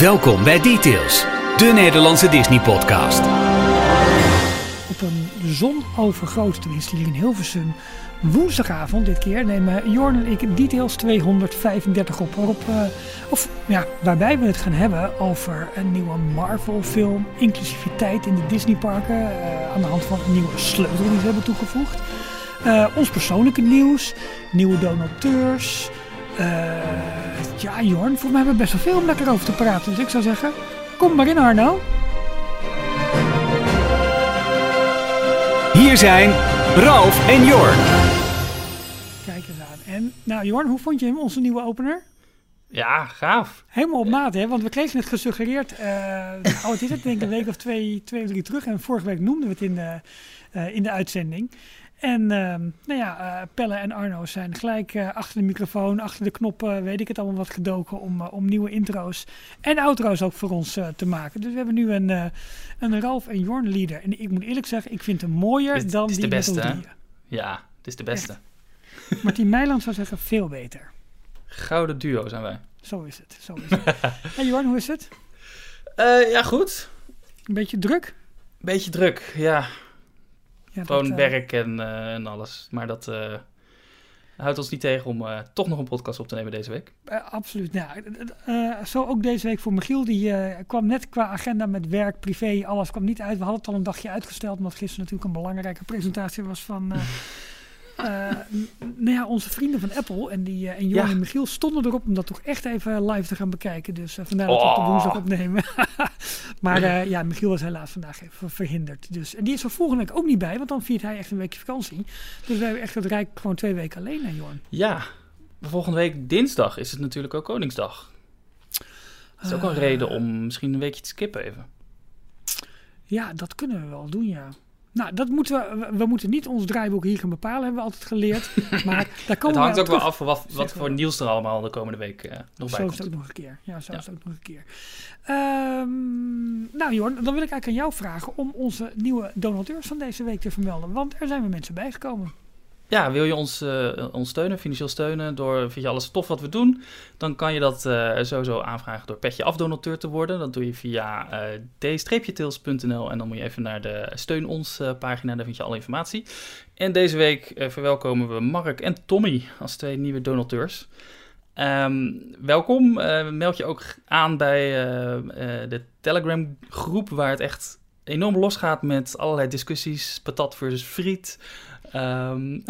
Welkom bij Details, de Nederlandse Disney-podcast. Op een zonovergoten, tenminste hier in Hilversum, woensdagavond dit keer nemen Jorn en ik Details 235 op. Waarop, eh, of, ja, waarbij we het gaan hebben over een nieuwe Marvel-film, inclusiviteit in de Disneyparken, uh, aan de hand van een nieuwe sleutel die ze hebben toegevoegd. Uh, ons persoonlijke nieuws, nieuwe donateurs. Ja, Jorn, voor mij hebben we best wel veel om lekker over te praten. Dus ik zou zeggen, kom maar in Arno. Hier zijn Ralf en Jorn. Kijk eens aan. En nou Jorn, hoe vond je hem, onze nieuwe opener? Ja, gaaf. Helemaal op maat, hè? Want we kregen het gesuggereerd. Uh, oh, het is het denk ik een week of twee, twee of drie terug. En vorige week noemden we het in de, uh, in de uitzending. En uh, nou ja, uh, Pelle en Arno zijn gelijk uh, achter de microfoon, achter de knoppen, weet ik het allemaal wat gedoken om, uh, om nieuwe intro's en outro's ook voor ons te maken. Dus we hebben nu een, een Ralf en Jorn leader. En ik moet eerlijk zeggen, ik vind hem mooier Dit, dan is die de beste, hè? Ja, het is de beste. Echt. Martien Meiland zou zeggen, veel beter. Gouden duo zijn wij. Zo is het, zo is het. hey Jorn, hoe is het? Uh, ja, goed. Een beetje druk? Beetje druk, ja. Ja, Gewoon dat, uh, werk en, uh, en alles. Maar dat uh, houdt ons niet tegen om toch nog een podcast op te nemen deze week. absoluut. Nou, zo ook deze week voor Michiel. Die kwam net qua agenda met werk, privé, alles kwam niet uit. We hadden het al een dagje uitgesteld, omdat gisteren natuurlijk een belangrijke presentatie was van... Uh, nou ja, onze vrienden van Apple en, die, uh, en Jorn Ja. en Michiel stonden erop om dat toch echt even live te gaan bekijken. Dus uh, vandaar dat we op de woensdag opnemen. maar ja, Michiel was helaas vandaag even verhinderd. Dus, en die is er volgende week ook niet bij, want dan viert hij echt een weekje vakantie. Dus we hebben echt het Rijk gewoon twee weken alleen, hè, Jorn. Ja, volgende week dinsdag is het natuurlijk ook Koningsdag. Dat is ook een reden om misschien een weekje te skippen even. Ja, dat kunnen we wel doen, ja. Nou, dat moeten we, we moeten niet ons draaiboek hier gaan bepalen, hebben we altijd geleerd. Maar daar komen het hangt we ook wel af van wat, voor nieuws er allemaal de komende week uh, nog Zo bij is het komt. ook nog een keer. Ja, zo Ja. is het ook nog een keer. Ehm, nou Jorn, dan wil ik eigenlijk aan jou vragen om onze nieuwe donateurs van deze week te vermelden. Want er zijn weer mensen bijgekomen. Ja, wil je ons, uh, steunen, financieel steunen, door, vind je alles tof wat we doen, dan kan je dat uh, sowieso aanvragen door Petje Af donateur te worden. Dat doe je via uh, d-tails.nl en dan moet je even naar de Steun Ons pagina, daar vind je alle informatie. En deze week verwelkomen we Mark en Tommy als twee nieuwe donateurs. Um, welkom, meld je ook aan bij de Telegram groep waar het echt enorm losgaat met allerlei discussies, patat versus friet. Um,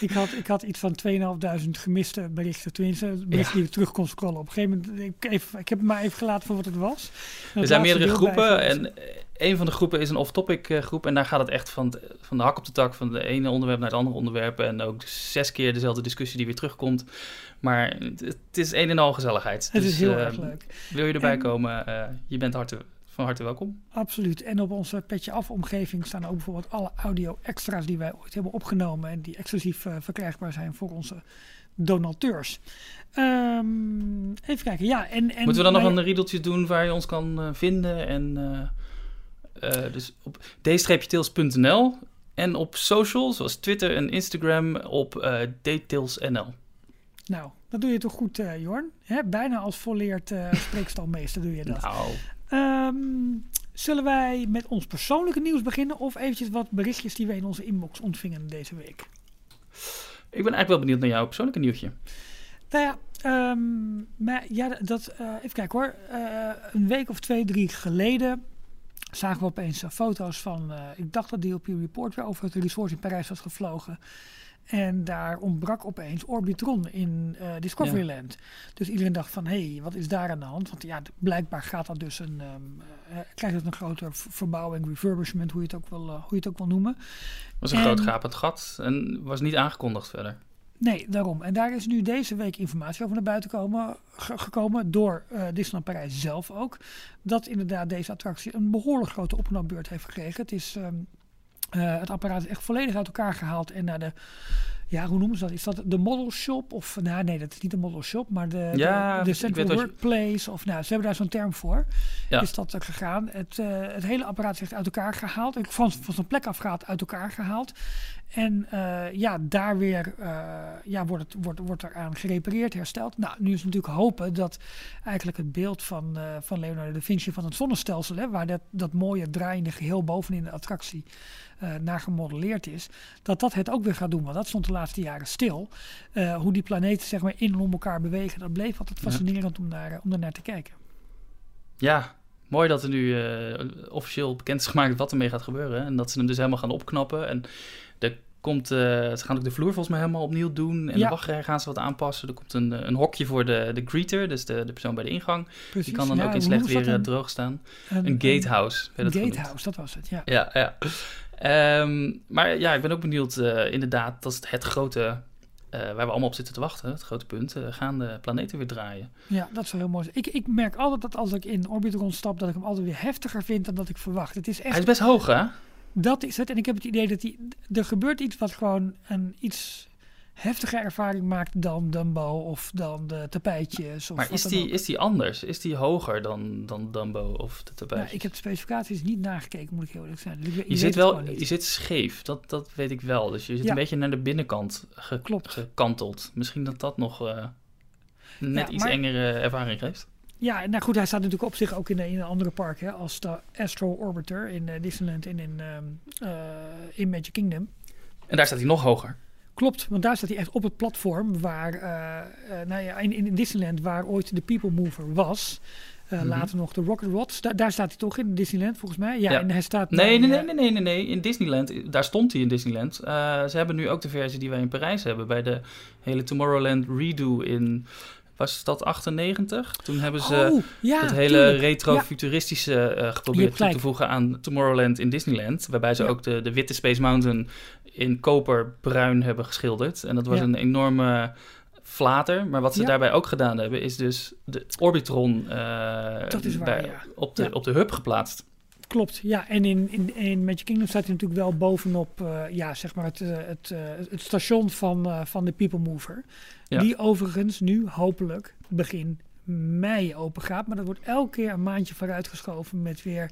ik, had, ik had iets van 2.500 gemiste berichten. Tenminste, berichten ja. die ik terug kon scrollen. Op een gegeven moment, ik, even, ik heb het maar even gelaten voor wat het was. En er zijn meerdere groepen en een van de groepen is een off-topic uh, groep. En daar gaat het echt van, van de hak op de tak, van de ene onderwerp naar het andere onderwerp. En ook zes keer dezelfde discussie die weer terugkomt. Maar het, het is een en al gezelligheid. Het dus, is heel uh, erg leuk. Wil je erbij en, komen, uh, je bent harte, van harte welkom. Absoluut. En op onze Petje Af omgeving staan ook bijvoorbeeld alle audio extra's die wij ooit hebben opgenomen en die exclusief uh, verkrijgbaar zijn voor onze donateurs. Um, even kijken, ja. En, en Moeten we dan nog een riedeltje doen waar je ons kan uh, vinden? En uh, dus op d-tails.nl en op social, zoals Twitter en Instagram, op dtailsnl. Nou, dat doe je toch goed, Jorn? Hè? Bijna als volleerd spreekstalmeester doe je dat. Nou. Um, zullen wij met ons persoonlijke nieuws beginnen of eventjes wat berichtjes die wij in onze inbox ontvingen deze week? Ik ben eigenlijk wel benieuwd naar jouw persoonlijke nieuwtje. Nou ja, um, maar ja dat, uh, even kijken hoor. Uh, een week of twee, drie geleden zagen we opeens foto's van, uh, ik dacht dat DLP Report weer over het resort in Parijs was gevlogen. En daar ontbrak opeens Orbitron in uh, Discoveryland. Ja. Dus iedereen dacht van, hé, hey, wat is daar aan de hand? Want ja, blijkbaar gaat dat dus een, um, uh, krijgt het een grotere verbouwing, refurbishment, hoe je het ook wil, uh, hoe je het ook wil noemen. Het was een en, groot gapend gat en was niet aangekondigd verder. Nee, daarom. En daar is nu deze week informatie over naar buiten komen, ge gekomen door uh, Disneyland Parijs zelf ook. Dat inderdaad deze attractie een behoorlijk grote opknapbeurt heeft gekregen. Het is... Um, uh, het apparaat is echt volledig uit elkaar gehaald en naar de ja, hoe noemen ze dat? Is dat de model shop? Of nou, nee, dat is niet de model shop, maar de, Ja, de, de central je- workplace. Of nou, ze hebben daar zo'n term voor. Ja. Is dat ook gegaan? Het, eh, het hele apparaat is echt uit elkaar gehaald. Ik Van, van zijn plek afgehaald, uit elkaar gehaald. En eh, ja, daar weer eh, ja, wordt, het, wordt, wordt er aan gerepareerd, hersteld. Nou, nu is het natuurlijk hopen dat eigenlijk het beeld van, eh, van Leonardo da Vinci van het zonnestelsel, hè, waar dat, dat mooie draaiende geheel bovenin de attractie eh, naar gemodelleerd is, dat dat het ook weer gaat doen. Want dat stond de laatste jaren stil. Eh, hoe die planeten zeg maar in en om elkaar bewegen, dat bleef altijd Ja. fascinerend om, daar, om daarnaar te kijken. Ja, mooi dat er nu eh, officieel bekend is gemaakt wat ermee gaat gebeuren. En dat ze hem dus helemaal gaan opknappen. En er komt, ze gaan ook de vloer volgens mij helemaal opnieuw doen. En Ja. de wachtrij gaan ze wat aanpassen. Er komt een, een hokje voor de, de greeter, dus de, de persoon bij de ingang. Precies. Die kan dan Ja, ook in slecht weer droog staan. Een, Een gatehouse. Een genoemd. gatehouse, dat was het, ja. Ja, ja. Ehm, maar ja, ik ben ook benieuwd, eh, inderdaad, dat is het, grote, eh, waar we allemaal op zitten te wachten, het grote punt. eh, gaan de planeten weer draaien? Ja, dat zou heel mooi zijn. Ik, ik merk altijd dat als ik in orbit rondstap, dat ik hem altijd weer heftiger vind dan dat ik verwacht. Het is echt Hij is best hoog, hè? Dat is het. En ik heb het idee dat die, er gebeurt iets wat gewoon een iets heftiger ervaring maakt dan Dumbo of dan de tapijtjes. Of Maar is die, is die anders? Is die hoger dan, dan Dumbo of de tapijt? Nou, ik heb de specificaties niet nagekeken, moet ik heel eerlijk zijn. Dus ik, je zit wel, je zit scheef, dat, dat weet ik wel. Dus je zit Ja. een beetje naar de binnenkant ge- Klopt. gekanteld. Misschien dat dat nog eh, net Ja, iets maar- engere ervaring geeft. Ja, nou goed, hij staat natuurlijk op zich ook in, in een andere park, hè, als de Astro Orbiter in eh, Disneyland en in, ehm, eh, in Magic Kingdom. En daar staat hij nog hoger. Klopt, want daar staat hij echt op het platform waar, eh, eh, nou ja, in, in Disneyland, waar ooit de People Mover was. Eh, Mhm. Later nog de Rocket Rods. Da- daar staat hij toch in Disneyland, volgens mij. Ja, Ja. en hij staat. Nee, bij, nee, nee, nee, nee, nee. In Disneyland, daar stond hij in Disneyland. Ze hebben nu ook de versie die wij in Parijs hebben. Bij de hele Tomorrowland redo in, was dat 98? Toen hebben ze oh, ja, het hele tuurlijk. retro-futuristische geprobeerd toe te voegen aan Tomorrowland in Disneyland. Waarbij ze ook de, de witte Space Mountain in koperbruin hebben geschilderd. En dat was Ja. een enorme flater. Maar wat ze Ja. daarbij ook gedaan hebben, is dus de Orbitron Dat is waar, bij- ja. op, de, op de hub geplaatst. Klopt, ja. En in, in, in Magic Kingdom staat hij natuurlijk wel bovenop eh, ja, zeg maar het, eh, het, het station van, van de People Mover. Die overigens nu hopelijk begin mei open gaat. Maar dat wordt elke keer een maandje vooruitgeschoven met weer,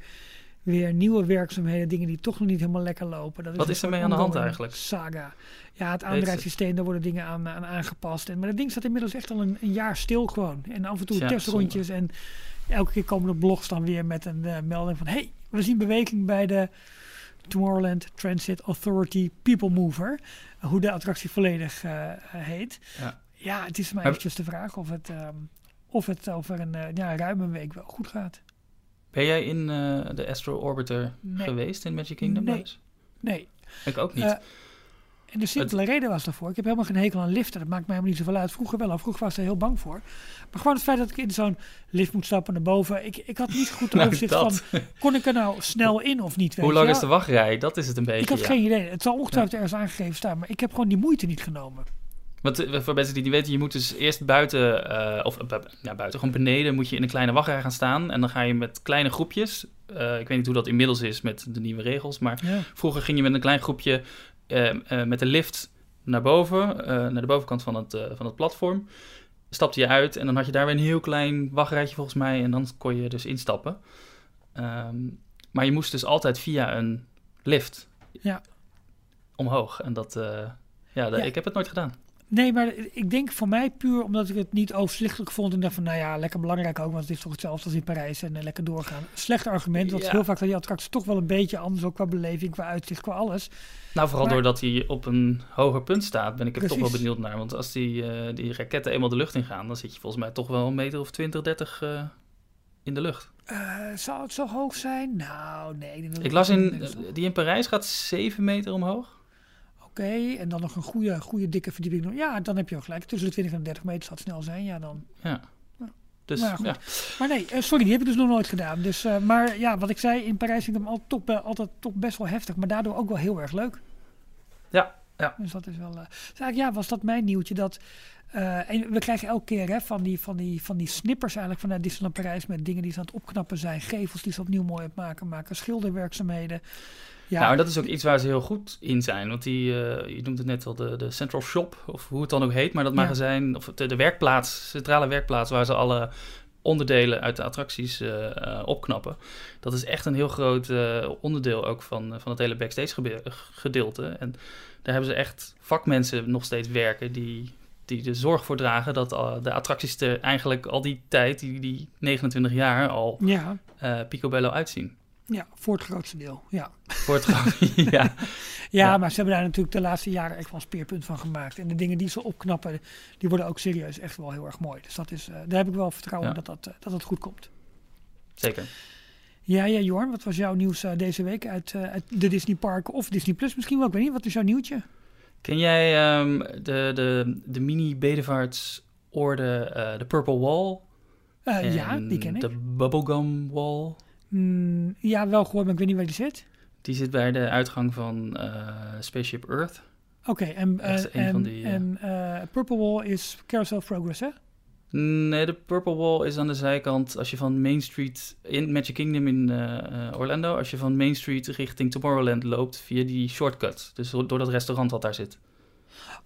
weer nieuwe werkzaamheden. Dingen die toch nog niet helemaal lekker lopen. Dat Wat een is soort ermee aan de hand eigenlijk? Saga. Ja, het ze? aandraaisysteem, daar worden dingen aan, aan aangepast. En, maar dat ding staat inmiddels echt al een, een jaar stil gewoon. En af en toe testrondjes. En elke keer komen er blogs dan weer met een eh, melding van... hey, we zien beweging bij de Tomorrowland Transit Authority People Mover. Hoe de attractie volledig eh, heet. Ja. Ja, het is maar Maar- eventjes de vraag of het, ehm, of het over een eh, ja, ruime week wel goed gaat. Ben jij in eh, de Astro Orbiter Nee. geweest in Magic Kingdom? Nee. Thuis? Nee. Ik ook niet. Eh, en de simpele reden was daarvoor. Ik heb helemaal geen hekel aan liften. Dat maakt mij helemaal niet zoveel uit. Vroeger wel. al. Vroeger was ik er heel bang voor. Maar gewoon het feit dat ik in zo'n lift moet stappen naar boven. Ik, ik had niet goed Nou, overzicht dat. van... Kon ik er nou snel in of niet? weet Hoe lang is de wachtrij? Dat is het een beetje. Ik had ja. geen idee. Het zal ongetwijfeld ergens aangegeven staan. Maar ik heb gewoon die moeite niet genomen. Want eh, voor mensen die niet weten, je moet dus eerst buiten, eh, of eh, ja, buiten, gewoon beneden, moet je in een kleine wachtrij gaan staan. En dan ga je met kleine groepjes. ik weet niet hoe dat inmiddels is met de nieuwe regels, maar Ja. vroeger ging je met een klein groepje met de lift naar boven, naar de bovenkant van het, van het platform. Stapte je uit en dan had je daar weer een heel klein wachtrijtje volgens mij. En dan kon je dus instappen. Ehm, maar je moest dus altijd via een lift Ja. omhoog. En dat, ja, dat- Ja. ik heb het nooit gedaan. Nee, maar ik denk voor mij puur omdat ik het niet overzichtelijk vond. En dacht van, nou ja, lekker belangrijk ook. Want het is toch hetzelfde als in Parijs. En eh, lekker doorgaan. Slecht argument. Want Ja. heel vaak zijn die attracties toch wel een beetje anders. Ook qua beleving, qua uitzicht, qua alles. Nou, vooral Maar- doordat hij op een hoger punt staat, ben ik er toch wel benieuwd naar. Want als die, eh, die raketten eenmaal de lucht ingaan, dan zit je volgens mij toch wel een meter of 20, 30 eh, in de lucht. Zou het zo hoog zijn? Nou, nee. Ik het las in, die in Parijs gaat 7 meter omhoog. Oké, en dan nog een goede, goede dikke verdieping. Ja, dan heb je ook gelijk. Tussen de 20 en 30 meter zal het snel zijn. Ja, dan. Ja. Dus Nou ja, ja, Maar nee, eh, sorry, die heb ik dus nog nooit gedaan. Dus, eh, maar ja, wat ik zei, in Parijs vind ik hem al, toch, be- altijd toch best wel heftig. Maar daardoor ook wel heel erg leuk. Ja. Dus dat is wel... eh, dus eigenlijk, ja, was dat mijn nieuwtje dat... eh, en we krijgen elke keer hè, van, die, van, die, van die snippers eigenlijk vanuit Disneyland Parijs met dingen die ze aan het opknappen zijn. Gevels die ze opnieuw mooi aan het maken, maken schilderwerkzaamheden. Ja, Nou, en dat is ook iets waar ze heel goed in zijn. Want die, eh, je noemt het net al, de, de Central Shop, of hoe het dan ook heet. Maar dat Ja. magazijn, of de, de werkplaats, centrale werkplaats, waar ze alle onderdelen uit de attracties eh, eh, opknappen. Dat is echt een heel groot onderdeel ook van, van het hele backstage gedeelte. En daar hebben ze echt vakmensen nog steeds werken die, die er zorg voor dragen dat de attracties er eigenlijk al die tijd, die, die 29 jaar, al ja, picobello uitzien. Ja, voor het grootste deel. Ja. Voor het ja. Ja, Ja. maar ze hebben daar natuurlijk de laatste jaren echt wel een speerpunt van gemaakt. En de dingen die ze opknappen, die worden ook serieus echt wel heel erg mooi. Dus dat is, eh, daar heb ik wel vertrouwen Ja. in dat dat, eh, dat het goed komt. Zeker. Ja, ja, Jorn, wat was jouw nieuws eh, deze week uit, uit de Disney Park of Disney Plus misschien wel? Ik weet niet, wat is jouw nieuwtje? Ken jij ehm, de, de, de mini bedevaartsorde, eh de Purple Wall? Ja, die ken ik. De Bubblegum Wall. Mm, ja, wel gehoord, maar ik weet niet waar die zit. Die zit bij de uitgang van eh, Spaceship Earth. Oké, en, eh, en, die, eh, en Purple Wall is Carousel of Progress, hè? Nee, de Purple Wall is aan de zijkant als je van Main Street in Magic Kingdom in Orlando, als je van Main Street richting Tomorrowland loopt via die shortcut. Dus door door dat restaurant wat daar zit.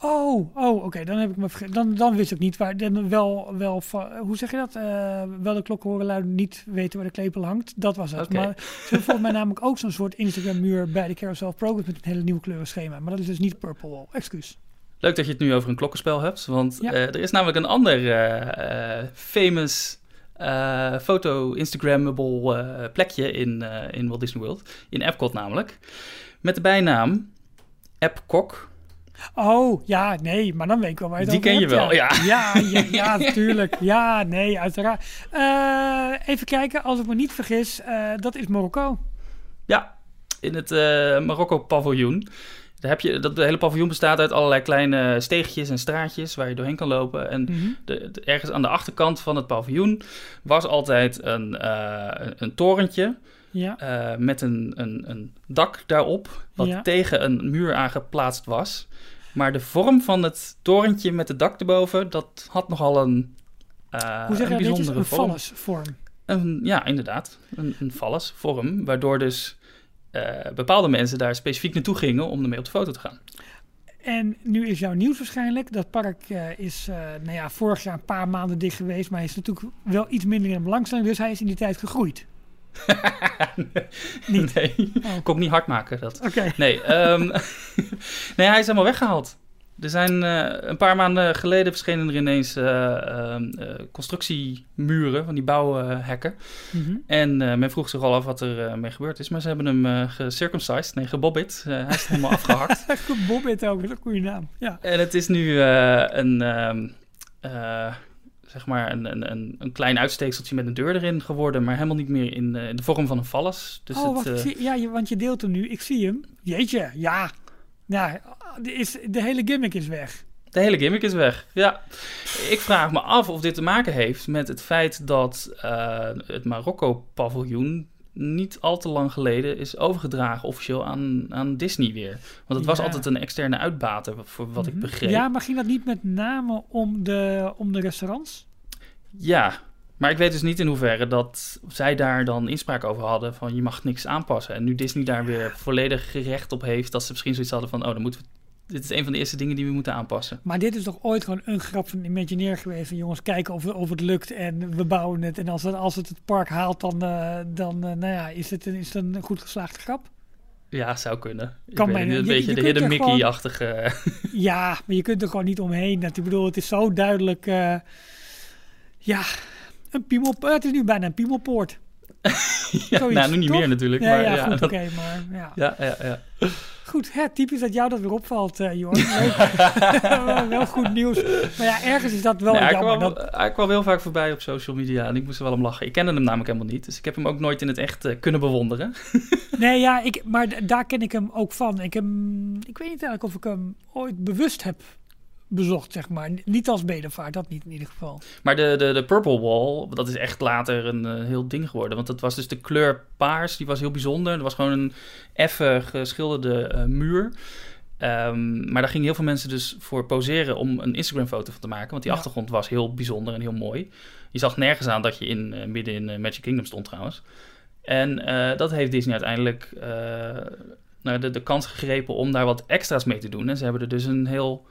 Oh, oh oké, dan heb ik me vergeten. Dan, dan wist ik niet waar. Dan wel, wel hoe zeg je dat? Eh, wel de klok horen luiden, niet weten waar de klepel hangt. Dat was het. Maar ze hebben volgens mij namelijk ook zo'n soort Instagram-muur bij de Carousel Progress met een hele nieuwe kleurenschema. Maar dat is dus niet Purple Wall. Excuus. Leuk dat je het nu over een klokkenspel hebt, want Ja. eh, er is namelijk een ander eh, famous foto-Instagrammable eh, plekje in, in Walt Disney World, in Epcot namelijk, met de bijnaam Epcok. Oh, ja, nee, maar dan weet ik wel waar je Die ken je wel, ja. Ja, ja, ja, natuurlijk. Ja, nee, uiteraard. Eh, even kijken, als ik me niet vergis, eh, dat is Marokko. Ja, in het eh, Marokko-paviljoen. Daar heb je, dat de hele paviljoen bestaat uit allerlei kleine steegjes en straatjes waar je doorheen kan lopen. En Mhm. de, de- ergens aan de achterkant van het paviljoen was altijd een, een, een torentje Ja, eh, met een, een, een dak daarop, wat Ja. tegen een muur aangeplaatst was. Maar de vorm van het torentje met het dak erboven, dat had nogal een, eh, hoe zeg je een bijzondere Een vorm. Een, ja, inderdaad. Een, een vallus vorm, waardoor dus eh, bepaalde mensen daar specifiek naartoe gingen om ermee op de foto te gaan. En nu is jouw nieuws waarschijnlijk. Dat park is nou ja, vorig jaar een paar maanden dicht geweest. Maar hij is natuurlijk wel iets minder in belangstelling. Dus hij is in die tijd gegroeid. Niet? Nee, Oh. kon ik niet hard maken dat. Oké. Nee, ehm, nee, hij is helemaal weggehaald. Er zijn eh, een paar maanden geleden verschenen er ineens eh, ehm, eh, constructiemuren van die bouwhekken. Mhm. En men vroeg zich al af wat er mee gebeurd is. Maar ze hebben hem gecircumcised, nee, gebobbit. Hij is helemaal afgehakt. Goed, Bobbit ook, dat is een goede naam. Ja. En het is nu een, ehm, eh, zeg maar een, een, een, een klein uitsteekseltje met een deur erin geworden, maar helemaal niet meer in, eh, de vorm van een vallus. Dus oh, het, eh, zie- ja, je, want je deelt hem nu. Ik zie hem. Jeetje, ja. Ja, de, is, de hele gimmick is weg. de hele gimmick is weg. Ja, ik vraag me af of dit te maken heeft met het feit dat eh, het Marokko-paviljoen niet al te lang geleden is overgedragen officieel aan, aan Disney weer. Want het was Ja. altijd een externe uitbater, voor wat ik Mhm. begreep. Ja, maar ging dat niet met name om de, om de restaurants? Ja, maar ik weet dus niet in hoeverre dat zij daar dan inspraak over hadden van je mag niks aanpassen. En nu Disney daar weer volledig gerecht op heeft, dat ze misschien zoiets hadden van oh, dan moeten we, dit is een van de eerste dingen die we moeten aanpassen. Maar dit is toch ooit gewoon een grap van Imagineer geweest. Van jongens, kijken of, of het lukt en we bouwen het. En als het, als het het park haalt, dan, eh, dan eh, nou ja, is, het, een- is het een goed geslaagde grap. Ja, zou kunnen. Ik Kan niet. een Je- beetje je de gewoon- Mickey-achtige. Ja, maar je kunt er gewoon niet omheen. Dat, ik bedoel, het is zo duidelijk. eh, ja, een piemel, eh, het is nu bijna een piemelpoort. ja, nou, nu niet toch? meer natuurlijk. Ja, maar ja, ja, goed, dat- oké, maar ja. ja, ja, ja. Goed, hè, typisch dat jou dat weer opvalt, eh Jorn. Wel goed nieuws. Maar ja, ergens is dat wel Nee, hij, jammer. kwam, dat, hij kwam heel vaak voorbij op social media en ik moest er wel om lachen. Ik kende hem namelijk helemaal niet, dus ik heb hem ook nooit in het echt eh, kunnen bewonderen. nee, ja, ik, maar daar ken ik hem ook van. Ik, hem, ik weet niet eigenlijk of ik hem ooit bewust heb bezocht, zeg maar. Niet als bedevaart, dat niet in ieder geval. Maar de, de, de Purple Wall, dat is echt later een eh, heel ding geworden. Want dat was dus de kleur paars, die was heel bijzonder. Er was gewoon een effen geschilderde eh, muur. Ehm, maar daar gingen heel veel mensen dus voor poseren om een Instagram-foto van te maken. Want die Ja. achtergrond was heel bijzonder en heel mooi. Je zag nergens aan dat je in, eh, midden in Magic Kingdom stond trouwens. En dat heeft Disney uiteindelijk de, de kans gegrepen om daar wat extra's mee te doen. En ze hebben er dus een heel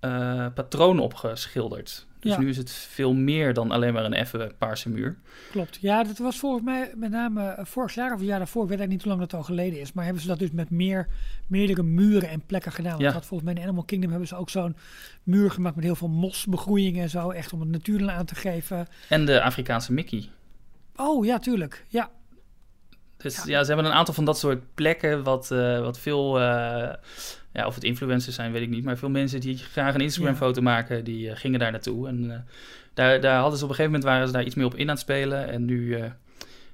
eh, patroon op geschilderd. Dus Ja. nu is het veel meer dan alleen maar een effen paarse muur. Klopt. Ja, dat was volgens mij met name eh, vorig jaar of het jaar daarvoor. Ik weet eigenlijk niet hoe lang dat al geleden is. Maar hebben ze dat dus met meer, meerdere muren en plekken gedaan. Want Ja. dat volgens mij in Animal Kingdom hebben ze ook zo'n muur gemaakt met heel veel mosbegroeiing en zo. Echt om het natuurlijk aan te geven. En de Afrikaanse Mickey. Oh ja, tuurlijk. Ja, Dus Ja. ja, ze hebben een aantal van dat soort plekken, wat, eh, wat veel, ja, of het influencers zijn, weet ik niet, maar veel mensen die graag een Instagram-foto maken, die eh, gingen daar naartoe. En eh, daar, daar hadden ze op een gegeven moment, waren ze daar iets meer op in aan het spelen. En nu, eh,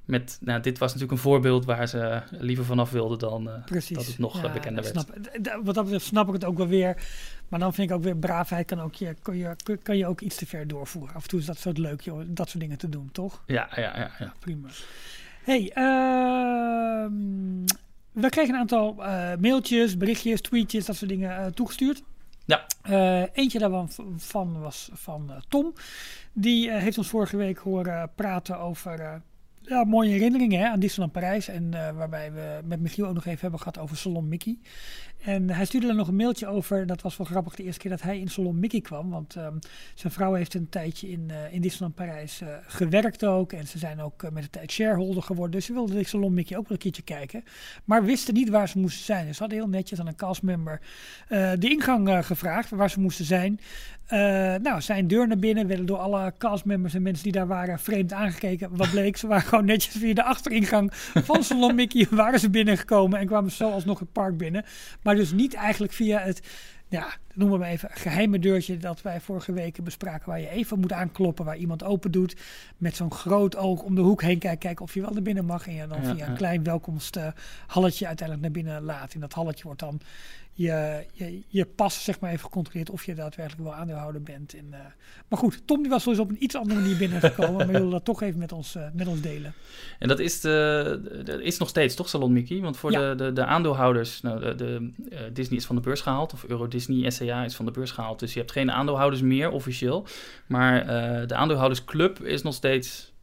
met, nou, dit was natuurlijk een voorbeeld waar ze liever vanaf wilden dan precies. dat het nog Ja, bekender werd. Snap, wat dat betreft snap ik het ook wel weer. Maar dan vind ik ook weer braafheid kan, ook je, kan, je, kan je ook iets te ver doorvoeren. Af en toe is dat soort leuk, joh, dat soort dingen te doen, toch? Ja, ja, ja. ja. Prima. Hey, ehm, we kregen een aantal eh, mailtjes, berichtjes, tweetjes, dat soort dingen eh, toegestuurd. Ja. Eh, eentje daarvan van was van Tom. Die heeft ons vorige week horen praten over ja, mooie herinneringen hè, aan Disneyland Parijs. En waarbij we met Michiel ook nog even hebben gehad over Salon Mickey. En hij stuurde er nog een mailtje over. Dat was wel grappig de eerste keer dat hij in Salon Mickey kwam. Want ehm, zijn vrouw heeft een tijdje in, eh, in Disneyland Parijs eh, gewerkt ook. En ze zijn ook eh, met de tijd shareholder geworden. Dus ze wilden de Salon Mickey ook wel een keertje kijken. Maar wisten niet waar ze moesten zijn. Dus ze hadden heel netjes aan een castmember de ingang gevraagd. Waar ze moesten zijn. Nou, zijn deur naar binnen werden door alle castmembers en mensen die daar waren vreemd aangekeken. Wat bleek, ze waren gewoon netjes via de achteringang van Salon Mickey waren ze binnengekomen en kwamen zo alsnog het park binnen. Maar dus niet eigenlijk via het, ja, noem maar even, geheime deurtje dat wij vorige weken bespraken. Waar je even moet aankloppen, waar iemand open doet. Met zo'n groot oog om de hoek heen kijken, kijken of je wel naar binnen mag. En je dan Ja, via een ja. klein welkomsthalletje uiteindelijk naar binnen laat. In dat halletje wordt dan je, je, je pas zeg maar even gecontroleerd of je daadwerkelijk wel aandeelhouder bent. En, eh, maar goed, Tom die was dus op een iets andere manier binnengekomen. maar wilde dat toch even met ons, eh, met ons delen. En dat is, de, dat is nog steeds, toch, Salon Mickey? Want voor Ja. de, de, de aandeelhouders, nou, de, de, eh, Disney is van de beurs gehaald, of Euro Disney SCA is van de beurs gehaald. Dus je hebt geen aandeelhouders meer officieel. Maar de aandeelhoudersclub is nog steeds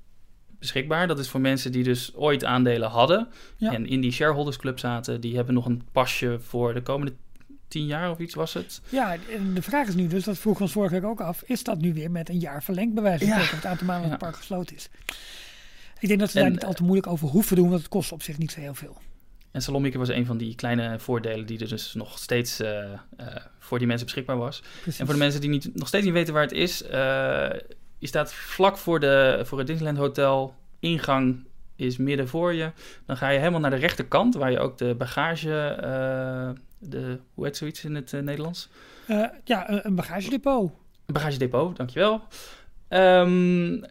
beschikbaar. Dat is voor mensen die dus ooit aandelen hadden Ja. en in die shareholdersclub zaten. Die hebben nog een pasje voor de komende tien jaar of iets was het. Ja, en de vraag is nu dus, dat vroeg ons vorige week ook af, is dat nu weer met een jaar verlengd bij wijze van Ja. het aantal maanden dat het park gesloten is? Ik denk dat ze En, daar niet al te moeilijk over hoeven doen, want het kost op zich niet zo heel veel. En Salon Mickey was een van die kleine voordelen die er dus nog steeds eh, eh, voor die mensen beschikbaar was. Precies. En voor de mensen die niet, nog steeds niet weten waar het is, eh, je staat vlak voor, de, voor het Disneyland Hotel. Ingang is midden voor je. Dan ga je helemaal naar de rechterkant, waar je ook de bagage, eh, de, hoe heet zoiets in het eh, Nederlands? Eh, ja, een, een bagagedepot. Een bagagedepot, dankjewel. Ehm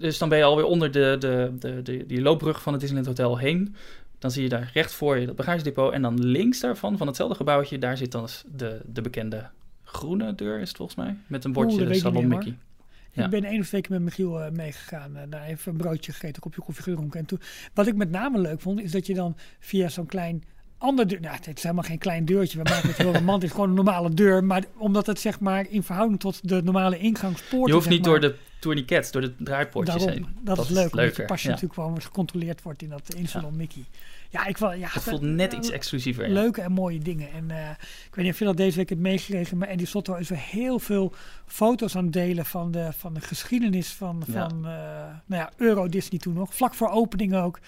dus dan ben je alweer onder de, de, de, de, die loopbrug van het Disneyland Hotel heen. Dan zie je daar recht voor je dat bagagedepot. En dan links daarvan, van hetzelfde gebouwtje, daar zit dan de, de bekende groene deur, is het volgens mij. Met een Oeh, bordje ik Salon meer, Mickey. Ja. Ik ben één of twee keer met Michiel eh, meegegaan. eh, daar even een broodje gegeten, een kopje koffie gedronken. En toen, wat ik met name leuk vond, is dat je dan via zo'n klein ander deur... Nou, het is helemaal geen klein deurtje. We maken het heel romantisch. Gewoon een normale deur. Maar omdat het zeg maar in verhouding tot de normale ingangspoorten... Je hoeft niet maar, door de tourniquets, door de draaipoortjes Daarom, heen. dat, Dat is leuk, omdat je pasje ja. natuurlijk gewoon gecontroleerd wordt in dat in Salon Mickey. Ja, ik wel, ja, Het voelt net iets exclusiever. ja. leuke en mooie dingen. En eh, ik weet niet of je dat deze week hebt meegekregen, maar Eddie Sotto is weer heel veel foto's aan het delen van de, van de geschiedenis van, Ja. van eh, nou ja, Euro Disney toen nog. Vlak voor opening ook.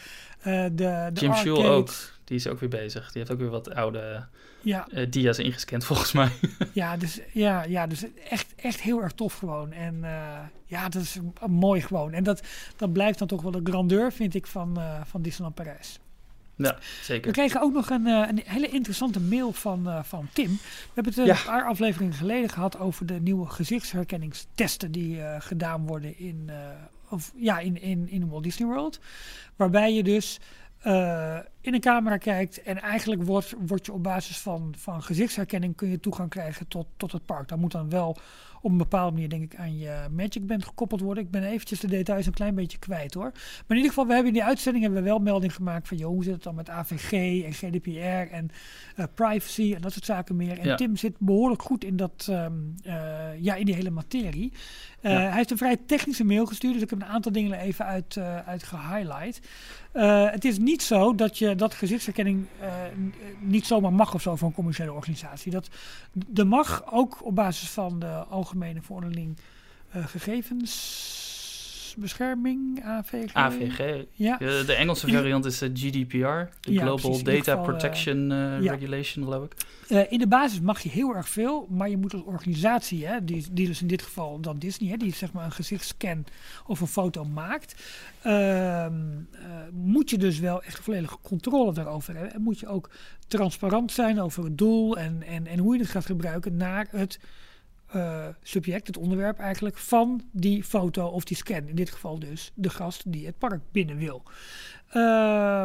Eh, de, de Jim arcade. ook, die is ook weer bezig. Die heeft ook weer wat oude Ja, eh, dia's ingescand volgens mij. ja, dus, ja, ja, dus echt, echt heel erg tof gewoon. En eh, ja, dat is mooi gewoon. En dat, dat blijft dan toch wel de grandeur, vind ik, van, eh, van Disneyland Parijs. ja, We zeker. kregen ook nog een, eh, een hele interessante mail van, eh, van Tim. We hebben het Ja. een paar afleveringen geleden gehad over de nieuwe gezichtsherkenningstesten die eh, gedaan worden in, eh, of, ja, in, in, in Walt Disney World. Waarbij je dus eh, in een camera kijkt en eigenlijk wordt, wordt je op basis van, van gezichtsherkenning kun je toegang krijgen tot, tot het park. Dat moet dan wel op een bepaalde manier denk ik aan je Magic Band gekoppeld worden. Ik ben eventjes de details een klein beetje kwijt hoor. Maar in ieder geval, we hebben in die uitzending hebben we wel melding gemaakt van joh, hoe zit het dan met AVG en GDPR en uh, privacy en dat soort zaken meer. En Ja. Tim zit behoorlijk goed in, dat, ehm, eh, ja, in die hele materie. Uh, Ja. Hij heeft een vrij technische mail gestuurd, dus ik heb een aantal dingen er even uit, uit gehighlight. Uh, het is niet zo dat je dat gezichtsherkenning uh, niet zomaar mag of zo voor een commerciële organisatie. Dat er mag ook op basis van de algemene verordening uh, gegevensbescherming, AVG. AVG. Ja. De, de Engelse variant is uh, GDPR, de Ja, Global precies. Data geval, Protection uh, ja. Regulation, geloof ik. Uh, in de basis mag je heel erg veel, maar je moet als organisatie, hè, die, die dus in dit geval dan Disney, hè, die zeg maar een gezichtsscan of een foto maakt, uh, moet je dus wel echt volledige controle daarover hebben. En moet je ook transparant zijn over het doel en, en, en hoe je het gaat gebruiken naar het uh, subject, het onderwerp eigenlijk, van die foto of die scan. In dit geval dus de gast die het park binnen wil. Uh,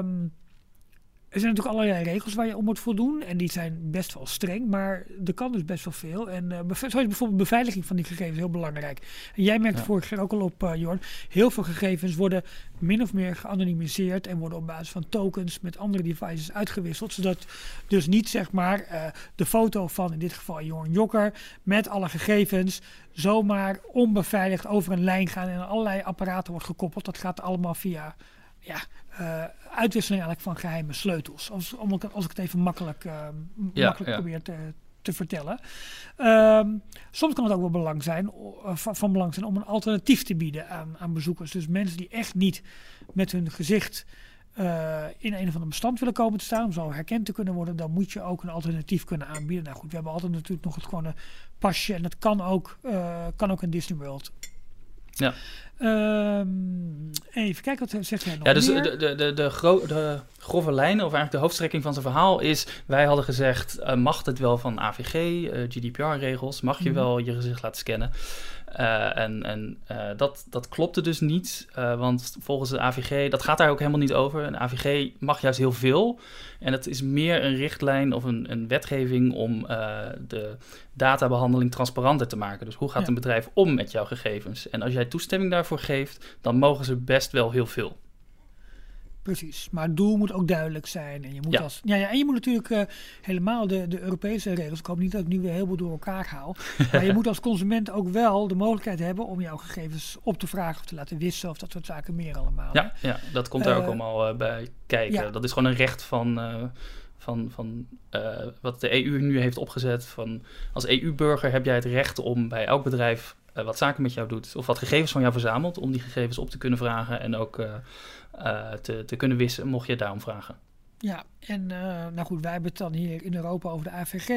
er zijn natuurlijk allerlei regels waar je om moet voldoen. En die zijn best wel streng, maar er kan dus best wel veel. En uh, zo is bijvoorbeeld beveiliging van die gegevens heel belangrijk. En jij merkte ja. vorig jaar ook al op, uh, Jorn. Heel veel gegevens worden min of meer geanonimiseerd en worden op basis van tokens met andere devices uitgewisseld. Zodat dus niet zeg maar uh, de foto van in dit geval Jorn Jokker met alle gegevens zomaar onbeveiligd over een lijn gaan en aan allerlei apparaten wordt gekoppeld. Dat gaat allemaal via ja, uh, uitwisseling eigenlijk van geheime sleutels. Als, om, als ik het even makkelijk, uh, ja, makkelijk ja. probeer te, te vertellen. Um, soms kan het ook wel belang zijn, uh, van, van, belang zijn om een alternatief te bieden aan, aan bezoekers. Dus mensen die echt niet met hun gezicht uh, in een of ander bestand willen komen te staan, om zo herkend te kunnen worden, dan moet je ook een alternatief kunnen aanbieden. Nou goed, we hebben altijd natuurlijk nog het gewone pasje en dat kan ook, uh, kan ook in Disney World. Ja. Um, even kijken, wat zegt hij nog Ja, dus meer? de, de, de, de, gro de grove lijnen, of eigenlijk de hoofdstrekking van zijn verhaal is... wij hadden gezegd, uh, mag het wel van AVG, uh, GDPR-regels? Mag je Mhm. wel je gezicht laten scannen? Uh, en en dat, dat klopte dus niet, want volgens de AVG... dat gaat daar ook helemaal niet over. Een AVG mag juist heel veel. En het is meer een richtlijn of een, een wetgeving... om de databehandeling transparanter te maken. Dus hoe gaat Ja. een bedrijf om met jouw gegevens? En als jij toestemming daarvoor geeft, dan mogen ze best wel heel veel. Precies, maar het doel moet ook duidelijk zijn. En je moet, Ja. als, ja, ja, en je moet natuurlijk uh, helemaal de, de Europese regels. Ik hoop niet dat ik nu weer heel veel door elkaar haal. maar je moet als consument ook wel de mogelijkheid hebben om jouw gegevens op te vragen of te laten wissen of dat soort zaken meer allemaal. Ja, ja dat komt daar ook Uh, allemaal uh, bij kijken. ja. Dat is gewoon een recht van, van, van uh, wat de EU nu heeft opgezet. Van, als EU-burger heb jij het recht om bij elk bedrijf uh, wat zaken met jou doet, of wat gegevens van jou verzamelt, om die gegevens op te kunnen vragen en ook uh, uh, te, te kunnen wissen, mocht je daarom vragen. Ja, en uh, nou goed, wij hebben het dan hier in Europa over de AVG.